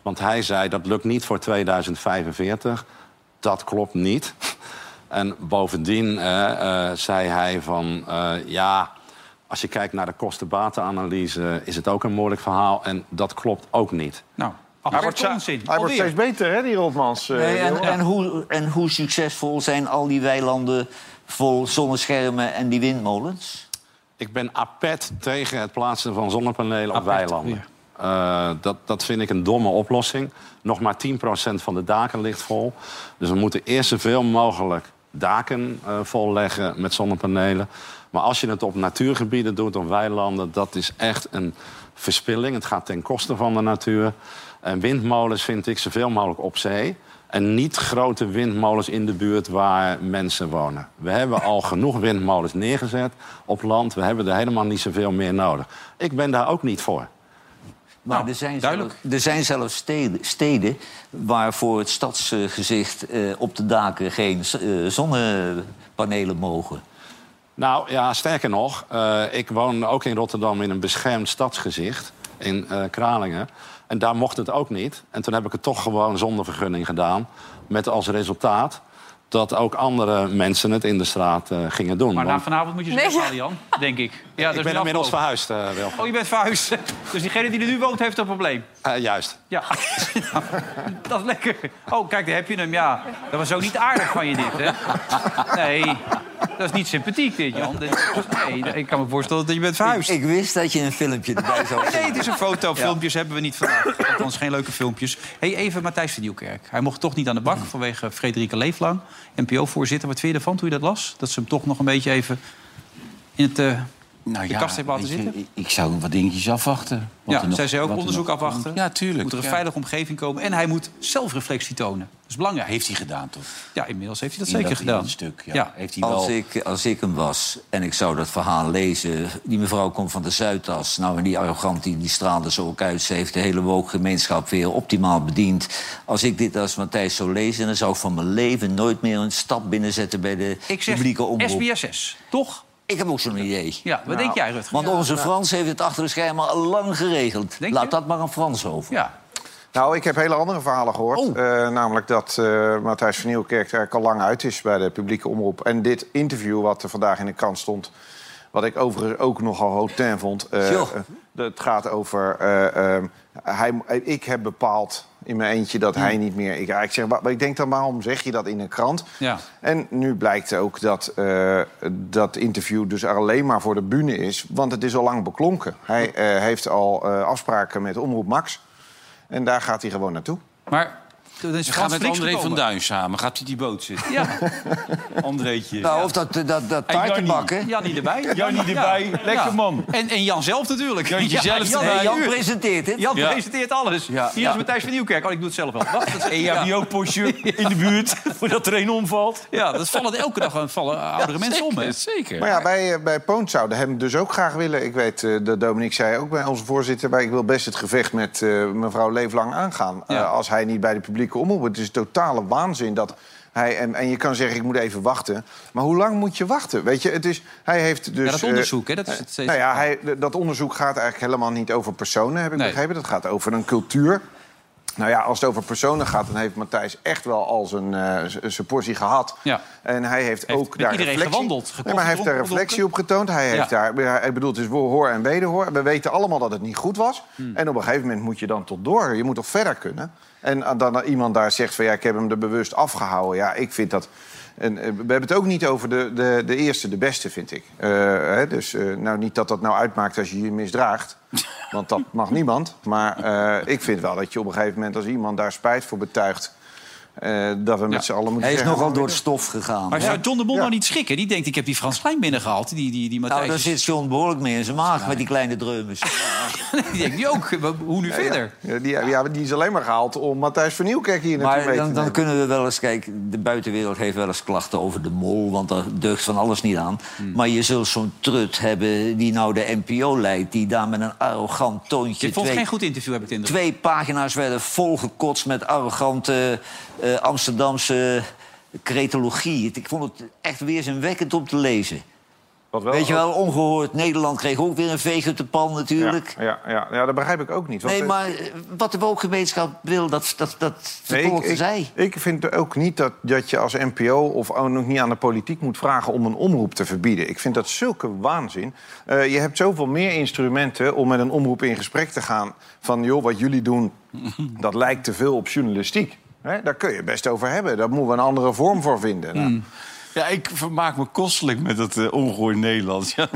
Want hij zei dat lukt niet voor 2045. Dat klopt niet. En bovendien eh, eh, zei hij van... eh, ja, als je kijkt naar de kosten-batenanalyse... is het ook een moeilijk verhaal. En dat klopt ook niet. Nou, Hij wordt, onzin. hij wordt steeds beter, hè, die Rotmans. eh, Nee, en, en, hoe, en hoe succesvol zijn al die weilanden vol zonneschermen en die windmolens? Ik ben apet tegen het plaatsen van zonnepanelen op Apet, weilanden. Eh, dat, dat vind ik een domme oplossing. Nog maar 10% van de daken ligt vol. Dus we moeten eerst zoveel mogelijk daken eh, volleggen met zonnepanelen. Maar als je het op natuurgebieden doet, op weilanden... dat is echt een verspilling. Het gaat ten koste van de natuur. En windmolens vind ik zoveel mogelijk op zee. En niet grote windmolens in de buurt waar mensen wonen. We hebben al genoeg windmolens neergezet op land. We hebben er helemaal niet zoveel meer nodig. Ik ben daar ook niet voor. Maar Nou, er, zijn duidelijk. zelf- er zijn zelfs steden, steden waar voor het stadsgezicht eh, op de daken geen eh, zonnepanelen mogen. Nou ja, sterker nog, eh, ik woon ook in Rotterdam in een beschermd stadsgezicht. In eh, Kralingen. En daar mocht het ook niet. En toen heb ik het toch gewoon zonder vergunning gedaan. Met als resultaat dat ook andere mensen het in de straat eh, gingen doen. Maar na vanavond moet je ze Nee, weghalen, Jan. Denk ik. Ja, ik ben inmiddels verhuisd, eh Wilfred. Oh, je bent verhuisd. Dus diegene die er nu woont, heeft een probleem. Eh, juist. Ja, dat is lekker. Oh, kijk, daar heb je hem. Ja, dat was ook niet aardig van je dit, hè? Nee, dat is niet sympathiek dit, Jan. Nee, ik kan me voorstellen dat je bent verhuisd. Ik wist dat je een filmpje erbij zou Nee, het is een foto. Filmpjes hebben we niet vandaag. Althans, geen leuke filmpjes. hey, even Matthijs van Nieuwkerk. Hij mocht toch niet aan de bak vanwege Frederike Leeflang. NPO-voorzitter. Wat vind je ervan toen je dat las? Dat ze hem toch nog een beetje even in het, eh, Nou de kast heeft laten weet je, zitten? Ik, ik zou wat dingetjes afwachten. Wat Ja, nog- zij zei ook er onderzoek nog afwachten. Ja, tuurlijk. Moet er een ja. veilige omgeving komen. En hij moet zelfreflectie tonen. Dat is belangrijk. Heeft hij gedaan, toch? Ja, inmiddels heeft hij dat In zeker dat- gedaan. dat stuk, ja. Ja. Heeft hij Als wel... ik, als ik hem was en ik zou dat verhaal lezen... die mevrouw komt van de Zuidas. Nou, en die arrogant, die, die straalde zo ook uit. Ze heeft de hele woke-gemeenschap weer optimaal bediend. Als ik dit als Matthijs zou lezen... dan zou ik van mijn leven nooit meer een stap binnenzetten... bij de Ik zeg publieke omroep. SBSS, toch? Ik heb ook zo'n idee. Ja, wat denk jij, Rutger? Want onze Frans heeft het achter de schermen al lang geregeld. Denk Laat je? dat maar aan Frans over. Ja. Nou, ik heb hele andere verhalen gehoord. Oh. Eh, namelijk dat eh Matthijs van Nieuwkerk er eigenlijk al lang uit is bij de publieke omroep. En dit interview wat er vandaag in de krant stond... wat ik overigens ook nogal hotin vond... eh, eh, het gaat over... eh, eh, hij, ik heb bepaald in mijn eentje dat hij niet meer... Ik, ik, zeg, maar ik denk dan, waarom zeg je dat in een krant? Ja. En nu blijkt ook dat eh, dat interview dus alleen maar voor de bühne is. Want het is al lang beklonken. Hij eh, heeft al eh, afspraken met Omroep Max. En daar gaat hij gewoon naartoe. Maar er is met André van. Duin samen. Gaat hij die boot zitten? Ja, Andreetje. Nou, of dat, dat, dat En taarten Jannie. bakken. Jannie erbij. Jannie erbij. Lekker man. En, en Jan zelf natuurlijk. Jantje zelf Jan, erbij. Jan Jan, presenteert het. Jan Ja. presenteert alles. Ja. Hier Ja. is Matthijs van Nieuwkerk. Oh, ik doe het zelf wel. Wacht, dat is- En je hebt die ook postje in de buurt voordat er een omvalt. Ja, dat vallen elke dag eh, vallen oudere mensen om. Hè? Zeker. Maar ja, bij, eh, bij Poont zouden hem dus ook graag willen. Ik weet eh, dat Dominique zei ook bij onze voorzitter... maar ik wil best het gevecht met eh, mevrouw Leeflang aangaan. Ja. Eh, als hij niet bij de publieke omroep... Het is totale waanzin dat hij... En, en je kan zeggen, ik moet even wachten. Maar hoe lang moet je wachten? Weet je, het is... Hij heeft dus... Ja, dat eh, onderzoek, hè, dat is het steeds- Nou ja, hij, dat onderzoek gaat eigenlijk helemaal niet over personen, heb ik Nee. begrepen. Dat gaat over een cultuur. Nou ja, als het over personen gaat, dan heeft Matthijs echt wel al zijn, eh, z- zijn portie gehad. Ja. En hij heeft, Heeft ook daar iedereen reflectie... gewandeld, Nee, maar hij heeft daar reflectie op getoond. Hij heeft daar, ik bedoel, het is hoor en wederhoor. We weten allemaal dat het niet goed was. Hmm. En op een gegeven moment moet je dan tot door. Je moet toch verder kunnen. En dan iemand daar zegt van ja, ik heb hem er bewust afgehouden. Ja, ik vind dat. Eh, we hebben het ook niet over de, de, de eerste, de beste, vind ik. Eh, hè, dus eh, nou, niet dat dat nou uitmaakt als je je misdraagt. Want dat mag niemand. Maar ik vind wel dat je op een gegeven moment, als iemand daar spijt voor betuigt. Eh, dat we met Ja. z'n allen moeten Hij is nogal door het stof gegaan. Maar zou John de Mol Ja. nou niet schrikken? Die denkt, ik heb die Frans Klein binnengehaald. Die, die, die Matthijs. Nou, daar zit John behoorlijk mee in zijn maag met die kleine dreumes. die denkt nu ook, hoe nu verder? Ja, die, ja, die is alleen maar gehaald om Matthijs van Nieuwkerk hier naartoe mee Maar te dan, dan kunnen we wel eens... Kijk, de buitenwereld heeft wel eens klachten over de mol... want daar deugt van alles niet aan. Hmm. Maar je zult zo'n trut hebben die nou de NPO leidt... die daar met een arrogant toontje... Je vond het twee, geen goed interview, heb ik de indruk. twee pagina's werden volgekotst met arrogante eh, Amsterdamse cretologie. Ik vond het echt weerzinwekkend om te lezen. Wat wel Weet je wel, ongehoord. Nederland kreeg ook weer een veeg uit de pan natuurlijk. Ja, ja, ja, dat begrijp ik ook niet. want, Nee, maar eh, wat de wookgemeenschap wil, dat, dat, dat Nee, ik, zij. ik, ik vind ook niet dat, dat je als NPO of ook nog niet aan de politiek moet vragen om een omroep te verbieden. Ik vind dat zulke waanzin. Eh, je hebt zoveel meer instrumenten om met een omroep in gesprek te gaan. Van joh, wat jullie doen, dat lijkt te veel op journalistiek. Daar kun je best over hebben. Daar moeten we een andere vorm voor vinden. Nou, Ja, ik vermaak me kostelijk met dat uh, ongehoord Nederlands. Ja,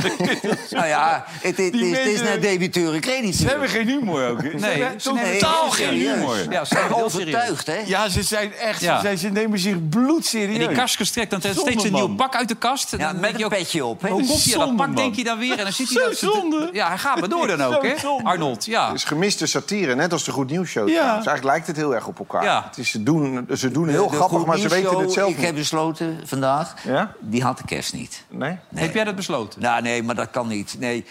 Nou ja, het, is, het is net debiteuren crediteur. Ze hebben geen humor ook. Ze Nee, hebben totaal Nee, geen humor. Ja, ze zijn heel serieus. Overtuigd, hè? Ja, ze zijn echt... Ja. Ze, ze nemen zich bloedserieus. En die kast gestrekt, dan steeds een nieuw pak uit de kast. En Ja, dan met denk je een ook, petje op. Hè? Hoe komt je dat pak, man. denk je dan weer? En dan zit hij zonde. Ja, hij gaat maar door dan ook, hè? Arnold, ja. Het is gemiste satire, net als de Goed Nieuws Show. Ja. trouwens. eigenlijk lijkt het heel erg op elkaar. Ja. Het is, ze, doen, ze doen heel De grappig, maar ze weten het zelf Ik heb besloten vandaag, Ja? die had de kerst niet. Nee? Heb jij dat besloten? Nou, nee, maar dat kan niet. Nee,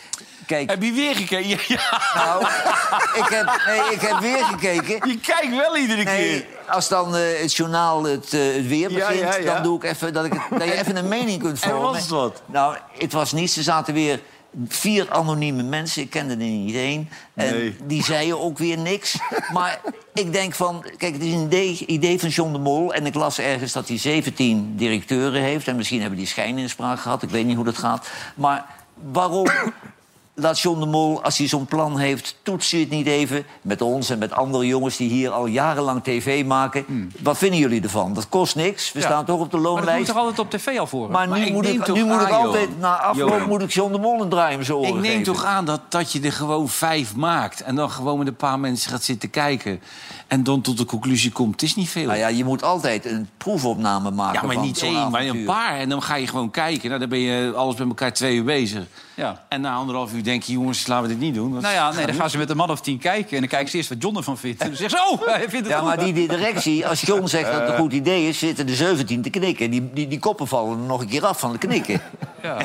kijk, Heb je weer gekeken? Ja, nou, ik heb, nee, ik heb weer gekeken. Je kijkt wel iedere Nee, keer. als dan eh, het journaal het, eh, het weer begint, ja, ja. dan doe ik even dat, ik het, dat je even een mening kunt En vormen. was het wat? Nou, het was niet. Ze zaten weer vier anonieme mensen. Ik kende er niet één. En Nee. die zeiden ook weer niks. Maar ik denk van... Kijk, het is een idee, idee van John de Mol. En ik las ergens dat hij 17 directeuren heeft. En misschien hebben die schijninspraak gehad. Ik weet niet hoe dat gaat. Maar waarom laat John de Mol, als hij zo'n plan heeft... toetst hij het niet even met ons en met andere jongens... die hier al jarenlang tv maken. Wat vinden jullie ervan? Dat kost niks. We Ja. staan toch op de Maar dat moet loonlijst. toch altijd op tv al voor? Maar, Maar nu moet ik, nu moet ik altijd, Johan. na afloop Johan. moet ik John de Mol een draai om oren Ik neem geven. toch aan dat, dat je er gewoon vijf maakt. En dan gewoon met een paar mensen gaat zitten kijken. En dan tot de conclusie komt, het is niet veel. Nou ja, je moet altijd een proefopname maken Ja, maar niet één, maar een paar. En dan ga je gewoon kijken. Nou, dan ben je alles met elkaar twee uur bezig. Ja. En na anderhalf uur denk je, jongens, laten we dit niet doen. want Nou ja, nee, dan gaan ze met een man of tien kijken... en dan kijken ze eerst wat John ervan vindt. En dan zeggen ze, oh, hij vindt het Ja, goed. maar die, die directie, als John zegt dat het Eh. een goed idee is... zitten de 17 te knikken. Die, die, die koppen vallen er nog een keer af van de knikken. Ja.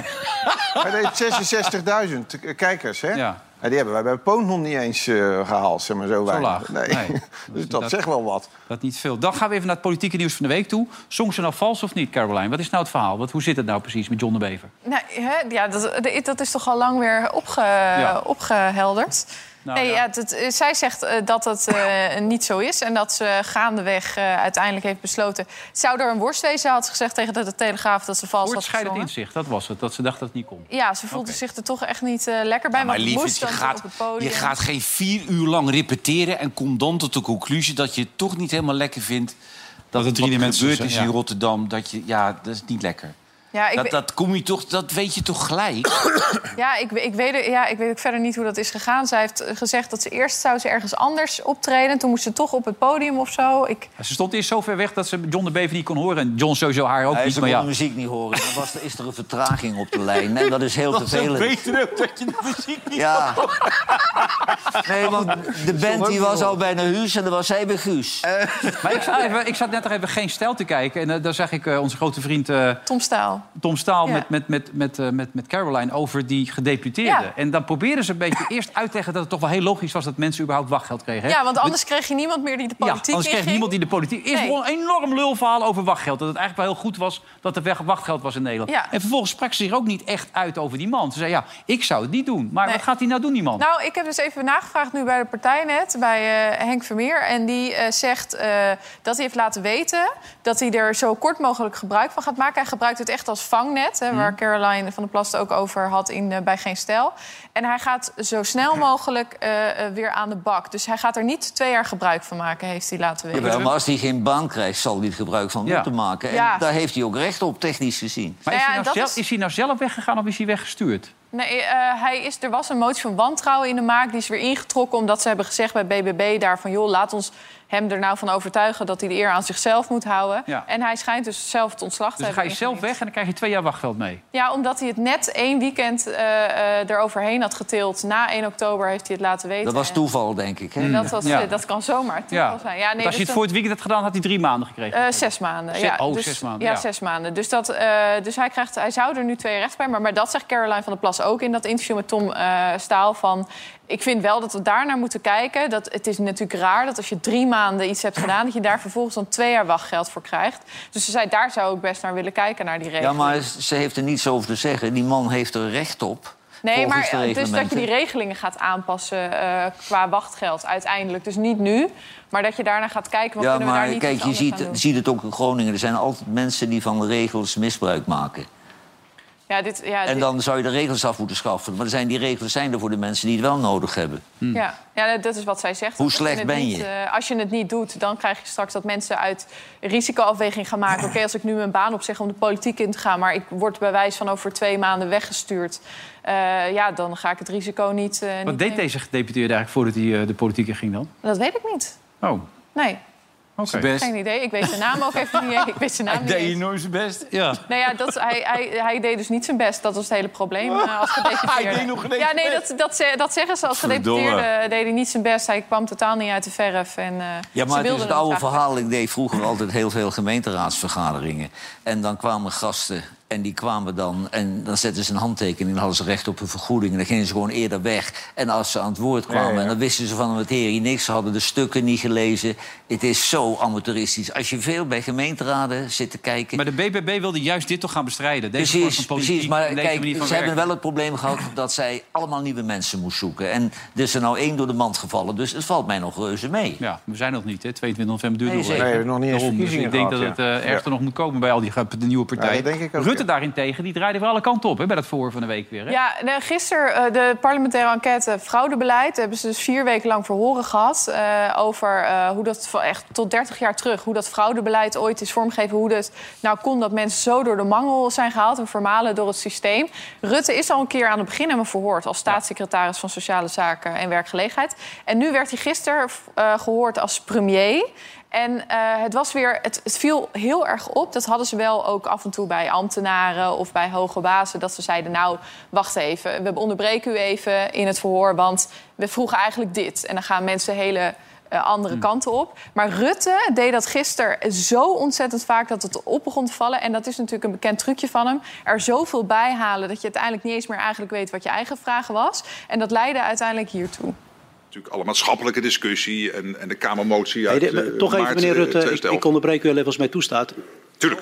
Hij deed 66.000 kijkers, hè? Ja. Ja, die hebben wij bij Poon nog niet eens eh, gehaald, zeg maar zo weinig. laag. Nee. Nee. dus dat, Dat- zegt wel wat. Dat niet veel. Dan gaan we even naar het politieke nieuws van de week toe. Zong ze nou vals of niet, Caroline? Wat is nou het verhaal? Wat, hoe zit het nou precies met John de Bever? Nou, hè, ja, dat, dat is toch al lang weer opge, Ja. opgehelderd. Nou, nee, ja. ja. dat, eh, zij zegt eh, dat het eh, niet zo is. En dat ze gaandeweg eh, uiteindelijk heeft besloten... Het zou er een worst wezen, had ze gezegd tegen de Telegraaf... dat ze vals had gezongen. inzicht, dat was het. Dat ze dacht dat het niet kon. Ja, ze voelde zich er toch echt niet eh, lekker bij. maar want het lieverd, moest je dan gaat, op het podium. je gaat geen vier uur lang repeteren... en komt dan tot de conclusie dat je het toch niet helemaal lekker vindt... dat, het drie wat mensen gebeurd is ja. in Rotterdam. Dat je, ja, dat is niet lekker. Ja, ik, Dat, weet- dat, kom je toch, dat weet je toch gelijk? ja, ik, ik, weet, ja, ik weet ook verder niet hoe dat is gegaan. Zij heeft eh, gezegd dat ze eerst zou ze ergens anders optreden. Toen moest ze toch op het podium of zo. Ik, Ze stond eerst zo ver weg dat ze John de Bever niet kon horen. En John sowieso haar ook Hij niet. ze kon ja, de muziek niet horen. Dan was er, is er een vertraging op de lijn. En dat is heel vervelend. beter ook dat je de muziek niet Ja. Nee, want de band die was al bijna Huus en dan was zij bij Guus. maar ik zat, even, ik zat net nog even geen stijl te kijken. En eh, daar zag ik eh, onze grote vriend eh, Tom Staal. Tom Staal Ja. met, met, met, met, eh, met, met Caroline over die gedeputeerde. Ja. En dan probeerden ze een beetje eerst uit te leggen dat het toch wel heel logisch was dat mensen überhaupt wachtgeld kregen. hè? Ja, want anders kreeg je niemand meer die de Ja, politiek anders kreeg inging. niemand die de politiek... Eerst Nee. een enorm lulverhaal over wachtgeld. Dat het eigenlijk wel heel goed was dat er weg- wachtgeld was in Nederland. Ja. En vervolgens sprak ze zich ook niet echt uit over die man. Ze zei, ja, ik zou het niet doen. Maar Nee. wat gaat hij nou doen, die man? Nou, ik heb dus even nagevraagd nu bij de partijnet, bij eh, Henk Vermeer. En die eh, zegt dat hij heeft laten weten dat hij er zo kort mogelijk gebruik van gaat maken. Hij gebruikt het echt als vangnet, hè, waar Caroline van der Plas het ook over had in, eh, bij Geen Stijl. En hij gaat zo snel mogelijk eh, eh, weer aan de bak. Dus hij gaat er niet twee jaar gebruik van maken, heeft hij laten weten. Jawel, maar als hij geen baan krijgt, zal hij het gebruik van Ja. moeten maken. En Ja. daar heeft hij ook recht op, technisch gezien. Maar is, Nou ja, hij nou zelf, is- is... hij nou zelf weggegaan of is hij weggestuurd? Nee, eh, hij is, er was een motie van wantrouwen in de maak. Die is weer ingetrokken omdat ze hebben gezegd bij BBB daar van... joh, laat ons hem er nou van overtuigen dat hij de eer aan zichzelf moet houden. Ja. En hij schijnt dus zelf het ontslag te Dus dan hebben ga je zelf weg en dan krijg je twee jaar wachtgeld mee. Ja, omdat hij het net één weekend eh eh, eroverheen had getild. Na 1 oktober heeft hij het laten weten. Dat was toeval, denk ik. Hè? dat, was, Ja. eh, dat kan zomaar toeval Ja. zijn. Ja, nee, Want als je dus het voor het weekend had gedaan, had hij drie maanden gekregen. eh, zes maanden. Zes- ja. oh, dus, zes maanden, Ja, ja. zes maanden. Dus, dat, eh, dus hij, krijgt, hij zou er nu twee recht bij. Maar, maar dat zegt Caroline van der Plas ook in dat interview met Tom eh, Staal. Van, ik vind wel dat we daarnaar moeten kijken. Dat, het is natuurlijk raar dat als je drie maanden iets hebt gedaan... dat je daar vervolgens dan twee jaar wachtgeld voor krijgt. Dus ze zei, daar zou ik best naar willen kijken, naar die Ja, regeling. maar ze heeft er niets over te zeggen. Die man heeft er recht op. Nee, maar dat je die regelingen gaat aanpassen eh, qua wachtgeld uiteindelijk. Dus niet nu, maar dat je daarna gaat kijken... wat Ja, kunnen we daar maar niet kijk, je ziet, ziet het ook in Groningen. Er zijn altijd mensen die van de regels misbruik maken. Ja, dit, ja, En dit- dan zou je de regels af moeten schaffen. Maar er zijn, die regels zijn er voor de mensen die het wel nodig hebben. Ja, ja, dat is wat zij zegt. Hoe slecht ben niet, je? eh, als je het niet doet, dan krijg je straks dat mensen uit risicoafweging gaan maken. Oké, als ik nu mijn baan opzeg om de politiek in te gaan... maar ik word bij wijze van over twee maanden weggestuurd... eh, ja, dan ga ik het risico niet, eh, Wat niet deed nemen. deze gedeputeerde eigenlijk voordat hij eh, de politiek in ging dan? Dat weet ik niet. Oh, Nee, oké. best. geen idee. Ik weet zijn naam ook even niet. Ik weet zijn naam Hij niet deed nooit zijn best. Ja. Nou ja, dat, hij, hij, hij deed dus niet zijn best. Dat was het hele probleem eh, als gedeputeerde. Hij deed nog geen Ja, nee, dat, dat, ze- dat zeggen ze als Verdomme. gedeputeerde. Deed hij niet zijn best. Hij kwam totaal niet uit de verf. En, eh, Ja, maar het is het oude verhaal. Ik deed vroeger altijd heel veel gemeenteraadsvergaderingen. En dan kwamen gasten en die kwamen dan... en dan zetten ze een handtekening en dan hadden ze recht op een vergoeding. En dan gingen ze gewoon eerder weg. En als ze aan het woord kwamen... en dan wisten ze van het heer hier niks. Ze hadden de stukken niet gelezen. Het is zo amateuristisch. Als je veel bij gemeenteraden zit te kijken... Maar de BBB wilde juist dit toch gaan bestrijden? Deze Precies, van politiek, precies. Maar kijk, ze hebben wel het probleem gehad dat zij allemaal nieuwe mensen moest zoeken. En er is er nou één door de mand gevallen, dus het valt mij nog reuze mee. Ja, we zijn nog niet, hè? 22 november duurt Nee, nog. Nee, we hebben nog niet eens dus ik denk dat het ja. erger nog moet komen bij al die de nieuwe partijen. Ja, dat denk ik ook, Rutte daarentegen, die draaide weer alle kanten op hè, bij dat verhoor van de week weer. Hè? Ja, gisteren eh, de parlementaire enquête fraudebeleid. Hebben ze dus vier weken lang verhoren gehad. eh, over eh, hoe dat echt tot 30 jaar terug. Hoe dat fraudebeleid ooit is vormgegeven. Hoe dat nou kon dat mensen zo door de mangel zijn gehaald. En vermalen door het systeem. Rutte is al een keer aan het begin hebben gehoord. Als staatssecretaris van Sociale Zaken en Werkgelegenheid. En nu werd hij gisteren eh, gehoord als premier. En eh, het, was weer, het, het viel heel erg op. Dat hadden ze wel ook af en toe bij ambtenaren of bij hoge bazen. Dat ze zeiden, nou, wacht even. We onderbreken u even in het verhoor, want we vroegen eigenlijk dit. En dan gaan mensen hele eh, andere kanten op. Maar Rutte deed dat gisteren zo ontzettend vaak dat het op begon te vallen. En dat is natuurlijk een bekend trucje van hem. Er zoveel bij halen dat je uiteindelijk niet eens meer eigenlijk weet... wat je eigen vraag was. En dat leidde uiteindelijk hiertoe. Natuurlijk alle maatschappelijke discussie en, en de Kamermotie Nee, uit de- maar eh, toch even, meneer eh, Rutte, ik, 2011. ik onderbreek u wel even als mij toestaat. Tuurlijk.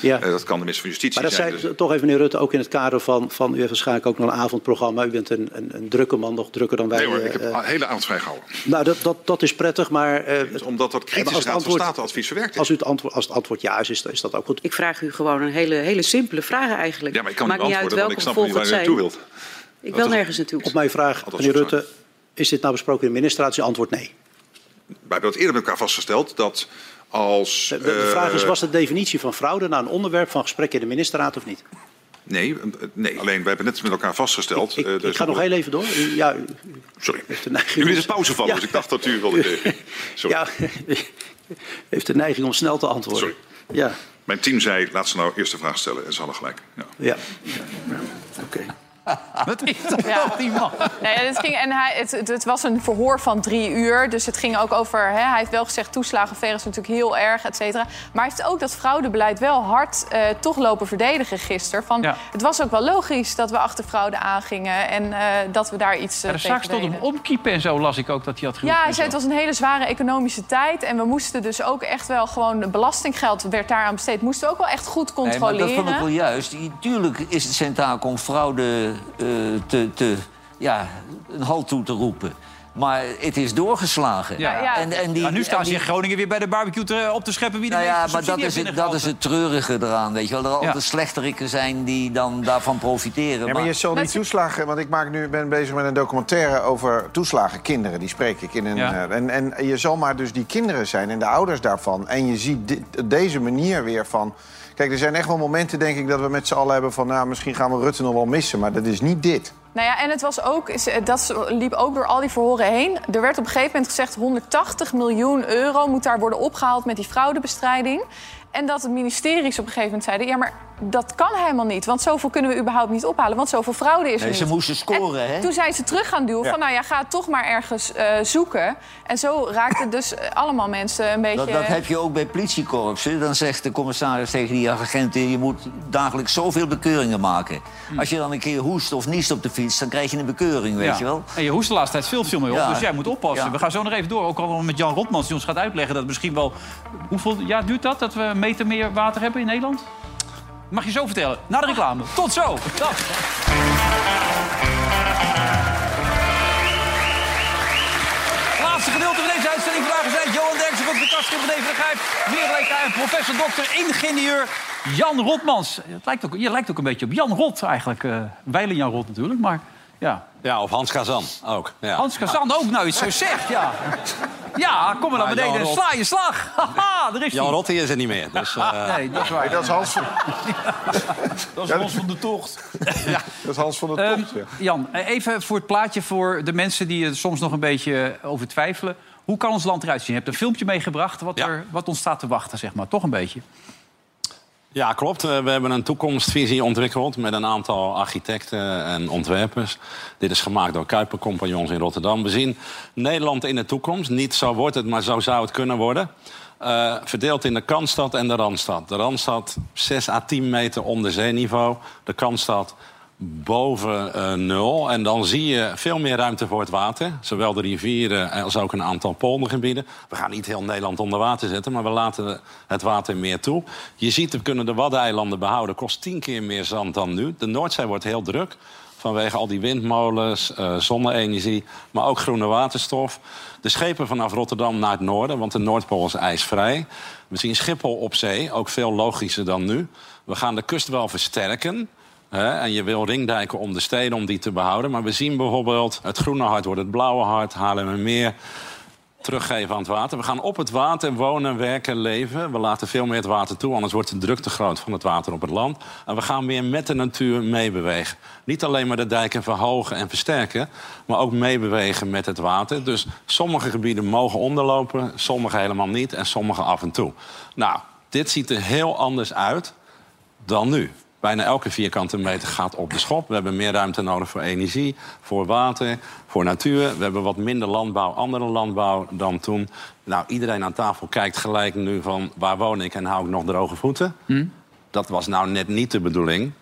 Ja. Eh, dat kan de minister van Justitie Maar dat zijn. zei dus- toch even, meneer Rutte, ook in het kader van, van... u heeft waarschijnlijk ook nog een avondprogramma. U bent een, een, een drukke man, nog drukker dan wij. nee hoor, ik heb een hele avond vrijgehouden. nou, dat, dat, dat is prettig, maar... eh, Omdat dat maar kritische als raad van antwoord- Statenadvies verwerkt is. Als, u het antwoord, als het antwoord ja is, is, is dat ook goed. Ik vraag u gewoon een hele, hele simpele vraag eigenlijk. Ja, maar ik kan Maakt niet beantwoorden, want ik snap niet waar u het naartoe wilt. Ik wil nergens naartoe. Op mijn vraag, meneer Rutte, is dit nou besproken in de ministerraad? Antwoord nee. Wij hebben het eerder met elkaar vastgesteld dat als... De, de vraag is, eh, was de definitie van fraude nou een onderwerp van gesprek in de ministerraad of niet? Nee, eh, nee, alleen wij hebben net met elkaar vastgesteld... Ik, eh, ik is ga nog een- heel even door. U, ja, u Sorry. Jullie om- is pauze vallen, Ja. dus ik dacht dat u wilde... eh, Sorry. Ja, heeft de neiging om snel te antwoorden. Sorry. Ja, Mijn team zei, laat ze nou eerst de vraag stellen. En ze hadden gelijk. Ja. ja. Oké. Wat is dat Ja. toch, die man? Nee, het, ging, en hij, het, het, het was een verhoor van drie uur. Dus het ging ook over... Hè, hij heeft wel gezegd, toeslagenaffaire is natuurlijk heel erg, et cetera. Maar hij heeft ook dat fraudebeleid wel hard eh, toch lopen verdedigen gisteren. Van, Ja. Het was ook wel logisch dat we achter fraude aangingen... en eh, dat we daar iets Ja, uh, de zaak stond hem omkiepen en zo, las ik ook dat hij had Ja, geroepen hij zei het was een hele zware economische tijd. En we moesten dus ook echt wel gewoon... belastinggeld werd daaraan besteed. Moesten we ook wel echt goed Nee, maar controleren. dat vond ik wel juist. Tuurlijk is het taak om fraude te, te, ja, een halt toe te roepen. Maar het is doorgeslagen. Ja. Ja. En, en die, Ja, nu staan en ze die- in Groningen weer bij de barbecue te- op te scheppen wie de Nou ja, maar dat is, het, dat is het treurige eraan, weet je wel. Er altijd Ja. slechteriken zijn die dan daarvan profiteren. Ja, maar je zal die toeslagen, want ik maak nu, ben bezig met een documentaire over toeslagen kinderen. Die spreek ik in een. Ja. eh, en, en je zal maar dus die kinderen zijn en de ouders daarvan. En je ziet dit- deze manier weer van. Kijk, er zijn echt wel momenten, denk ik, dat we met z'n allen hebben van. Nou, misschien gaan we Rutte nog wel missen, maar dat is niet dit. Nou ja, en het was ook, dat liep ook door al die verhoren heen. Er werd op een gegeven moment gezegd... 180 miljoen euro moet daar worden opgehaald met die fraudebestrijding. En dat de ministeries op een gegeven moment zeiden... ja, maar dat kan helemaal niet, want zoveel kunnen we überhaupt niet ophalen... want zoveel fraude is er Nee, ze niet. moesten scoren, En hè? Toen zijn ze terug gaan duwen Ja. van... nou ja, ga het toch maar ergens eh, zoeken. En zo raakten dus eh, allemaal mensen een beetje... Dat, dat heb je ook bij politiekorpsen. Dan zegt de commissaris tegen die agenten... je moet dagelijks zoveel bekeuringen maken. Als je dan een keer hoest of niest op de fiets... dan krijg je een bekeuring, weet Ja. je wel. En je hoest de laatste tijd veel, veel meer op, Ja. dus jij moet oppassen. Ja. We gaan zo nog even door, ook al met Jan Rotmans... die ons gaat uitleggen dat misschien wel... Hoeveel jaar duurt dat, dat we meter meer water hebben in Nederland? Mag je zo vertellen. Na de reclame. Tot zo. Dag. Laatste gedeelte van deze uitzending. Vandaag zijn Johan Derksen, van de Kastje van Even de Grijp... Merel en professor dokter ingenieur Jan Rotmans. Het lijkt ook, je lijkt ook een beetje op Jan Rot eigenlijk. eh Weilen Jan Rot natuurlijk, maar ja. Ja, of Hans Kazan ook. Ja. Hans Kazan ook, nou je het zo zegt, ja. Ja, kom maar naar Ja, beneden en sla je slag. Haha, daar is Jan. Rotti is er niet meer. Dus, eh, Nee, dat is waar. dat is Hans van, Dat is Hans van de Tocht. dat is Hans van de Ehm, Tocht, ja. Jan, eh, even voor het plaatje voor de mensen die er soms nog een beetje over twijfelen. Hoe kan ons land eruit zien? Je hebt een filmpje meegebracht wat, er, wat ons staat te wachten, zeg maar. Toch een beetje. Ja, klopt. Eh, We hebben een toekomstvisie ontwikkeld met een aantal architecten en ontwerpers. Dit is gemaakt door Kuiper Compagnons in Rotterdam. We zien Nederland in de toekomst. Niet zo wordt het, maar zo zou het kunnen worden. Eh, verdeeld in de Kantstad en de Randstad. De Randstad 6 à 10 meter onder zeeniveau. De Kantstad boven eh, nul. En dan zie je veel meer ruimte voor het water. Zowel de rivieren als ook een aantal poldergebieden. We gaan niet heel Nederland onder water zetten, maar we laten het water meer toe. Je ziet, we kunnen de Waddeneilanden behouden. Kost tien keer meer zand dan nu. De Noordzee wordt heel druk. Vanwege al die windmolens, eh, zonne-energie, maar ook groene waterstof. De schepen vanaf Rotterdam naar het noorden, want de Noordpool is ijsvrij. We zien Schiphol op zee, ook veel logischer dan nu. We gaan de kust wel versterken. En je wil ringdijken om de steden om die te behouden. Maar we zien bijvoorbeeld het groene hart wordt het blauwe hart, Haarlemmermeer teruggeven aan het water. We gaan op het water wonen, werken, leven. We laten veel meer het water toe, anders wordt de druk te groot van het water op het land. En we gaan meer met de natuur meebewegen. Niet alleen maar de dijken verhogen en versterken, maar ook meebewegen met het water. Dus sommige gebieden mogen onderlopen, sommige helemaal niet en sommige af en toe. Nou, dit ziet er heel anders uit dan nu. Bijna elke vierkante meter gaat op de schop. We hebben meer ruimte nodig voor energie, voor water, voor natuur. We hebben wat minder landbouw, andere landbouw dan toen. Nou, iedereen aan tafel kijkt gelijk nu van... waar woon ik en hou ik nog droge voeten? Dat was nou net niet de bedoeling.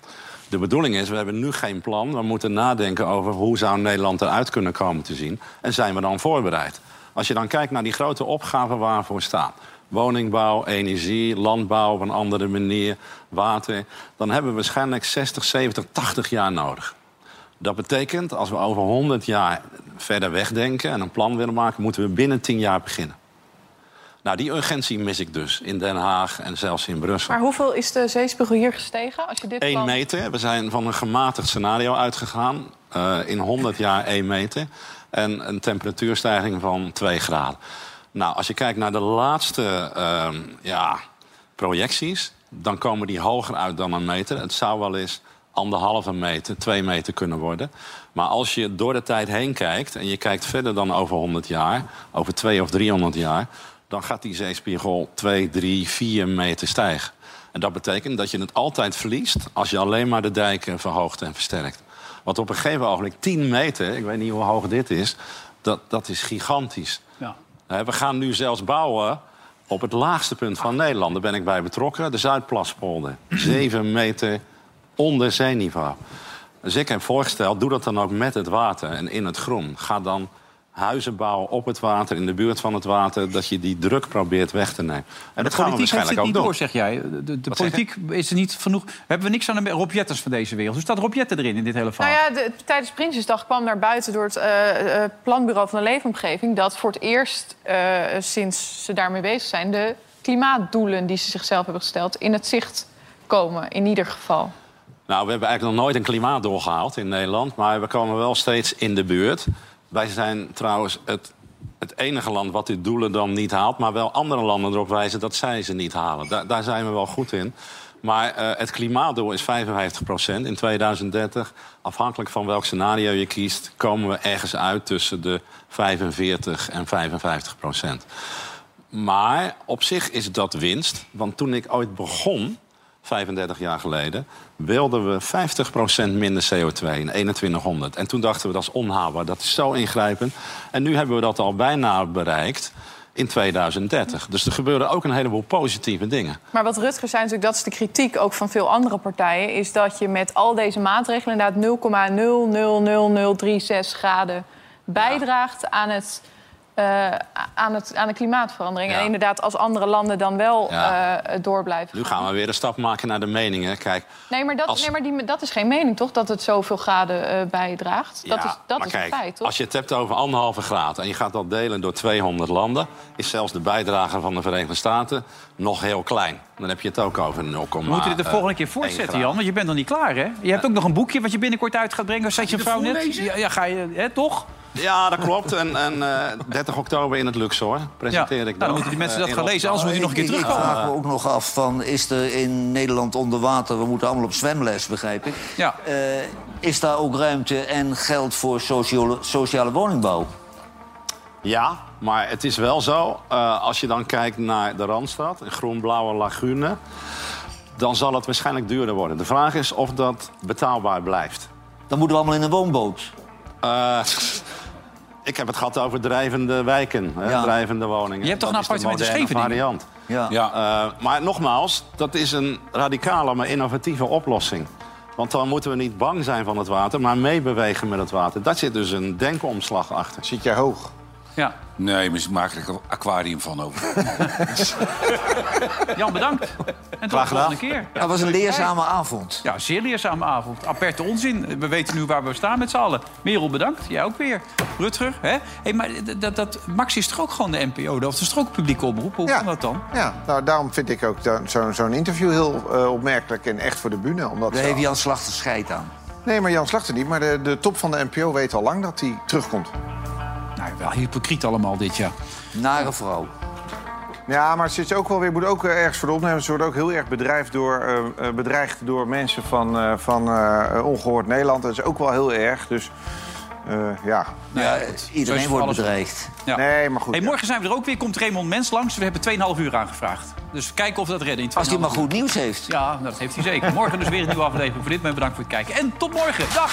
De bedoeling is, we hebben nu geen plan. We moeten nadenken over hoe zou Nederland eruit kunnen komen te zien. En zijn we dan voorbereid? Als je dan kijkt naar die grote opgaven waar we voor staan... woningbouw, energie, landbouw op een andere manier, water... dan hebben we waarschijnlijk 60, 70, 80 jaar nodig. Dat betekent, als we over 100 jaar verder wegdenken... en een plan willen maken, moeten we binnen 10 jaar beginnen. Nou, die urgentie mis ik dus in Den Haag en zelfs in Brussel. Maar hoeveel is de zeespiegel hier gestegen? Als je dit 1 plan- meter. We zijn van een gematigd scenario uitgegaan. eh, in 100 jaar 1 meter. En een temperatuurstijging van 2 graden. Nou, als je kijkt naar de laatste ehm, ja, projecties... dan komen die hoger uit dan een meter. Het zou wel eens anderhalve meter, 2 meter kunnen worden. Maar als je door de tijd heen kijkt... en je kijkt verder dan over 100 jaar... over 2 of 300 jaar... dan gaat die zeespiegel 2, 3, 4 meter stijgen. En dat betekent dat je het altijd verliest als je alleen maar de dijken verhoogt en versterkt. Want op een gegeven ogenblik, 10 meter, ik weet niet hoe hoog dit is, dat, dat is gigantisch. We gaan nu zelfs bouwen op het laagste punt van Nederland. Daar ben ik bij betrokken, de Zuidplaspolder. 7 meter onder zeeniveau. Dus ik heb voorgesteld, doe dat dan ook met het water en in het groen. Ga dan huizen bouwen op het water, in de buurt van het water... dat je die druk probeert weg te nemen. En dat gaan we waarschijnlijk ook doen. door, zeg jij. De, politiek is er niet genoeg. Hebben we niks aan de Rob Jetters van deze wereld? Hoe staat Rob Jetter erin in dit hele verhaal? Nou ja, de, tijdens Prinsjesdag kwam naar buiten door het eh, eh, Planbureau van de Leefomgeving... dat voor het eerst eh, sinds ze daarmee bezig zijn... de klimaatdoelen die ze zichzelf hebben gesteld in het zicht komen, in ieder geval. Nou, we hebben eigenlijk nog nooit een klimaatdoel gehaald in Nederland. Maar we komen wel steeds in de buurt. Wij zijn trouwens het, het enige land wat die doelen dan niet haalt. Maar wel andere landen erop wijzen dat zij ze niet halen. Daar, zijn we wel goed in. Maar eh, het klimaatdoel is 55 procent. In 2030, afhankelijk van welk scenario je kiest... komen we ergens uit tussen de 45 en 55 procent. Maar op zich is dat winst. Want toen ik ooit begon, 35 jaar geleden... wilden we 50% minder CO2 in 2100. En toen dachten we, dat is onhaalbaar, dat is zo ingrijpend. En nu hebben we dat al bijna bereikt in 2030. Dus er gebeuren ook een heleboel positieve dingen. Maar wat Rutger zei, natuurlijk, dat is de kritiek ook van veel andere partijen... is dat je met al deze maatregelen inderdaad 0,000036 graden bijdraagt aan het... eh, aan, het, aan de klimaatverandering. Ja. En inderdaad, als andere landen dan wel Ja. eh, door blijven Nu gaan we weer een stap maken naar de meningen. Kijk, Nee, maar, dat, Als- nee, maar die, dat is geen mening, toch? Dat het zoveel graden eh, bijdraagt. Dat is, dat maar is kijk, een feit, toch? als je het hebt over anderhalve graad... en je gaat dat delen door 200 landen... is zelfs de bijdrage van de Verenigde Staten nog heel klein. Dan heb je het ook over 0, We moeten dit de volgende keer voortzetten, Jan. Want je bent nog niet klaar, hè? Je hebt ook nog een boekje wat je binnenkort uit gaat brengen. Zet je vrouw net? Ja, ja, ga je, hè, toch? Ja, dat klopt. En, en eh, 30 oktober in het Luxor presenteer Ja, ik nou, dan dat. moeten die mensen eh, dat gaan lezen, anders moet je nog een keer Ik- Ik terugkomen. vraag me ook nog af van, is er in Nederland onder water... we moeten allemaal op zwemles, begrijp ik. Ja. Eh, is daar ook ruimte en geld voor sociale, sociale woningbouw? Ja, maar het is wel zo, eh, als je dan kijkt naar de Randstad, een groen-blauwe lagune, dan zal het waarschijnlijk duurder worden. De vraag is of dat betaalbaar blijft. Dan moeten we allemaal in een woonboot. Eh, ik heb het gehad over drijvende wijken, hè, Ja. drijvende woningen. Je hebt toch Dat een is de appartement in moderne Scheveningen? variant. Ja. Eh, maar nogmaals, dat is een radicale maar innovatieve oplossing. Want dan moeten we niet bang zijn van het water, maar meebewegen met het water. Daar zit dus een denkomslag achter. Zit jij hoog? Ja. Nee, maar ze maken er een aquarium van over. Jan, bedankt. En tot de Graag gedaan. volgende keer. Dat was een leerzame avond. Ja, zeer leerzame avond. Aperte onzin. We weten nu waar we staan met z'n allen. Merel, bedankt. Jij ook weer. Rutger, hè? Hey, maar dat, dat, dat, Max is toch ook gewoon de NPO? Of is toch ook een publieke omroep? Hoe Ja. kan dat dan? Ja, nou, daarom vind ik ook zo'n zo'n interview heel eh, opmerkelijk en echt voor de bühne. Omdat Daar heeft Jan Slachter scheid aan. Nee, maar Jan Slachter niet. Maar de, de top van de NPO weet al lang dat hij terugkomt. Nou, wel hypocriet allemaal dit, ja. Nare vrouw. Ja, maar ze is ook wel weer, moet ook eh, ergens voor de opnemen. Ze wordt ook heel erg bedreigd door, eh, eh, bedreigd door mensen van, eh, van eh, Ongehoord Nederland. Dat is ook wel heel erg. Dus eh, ja. Nou Ja, iedereen wordt alles. bedreigd. Ja. Nee, maar goed. Hey, ja. morgen zijn we er ook weer. Komt Raymond Mens langs. We hebben 2,5 uur aangevraagd. Dus kijken of we dat redden in Als hij maar 2,5 uur. goed nieuws heeft. Ja, nou, dat heeft hij zeker. Morgen dus weer een nieuwe aflevering. Voor dit moment bedankt voor het kijken. En tot morgen. Dag!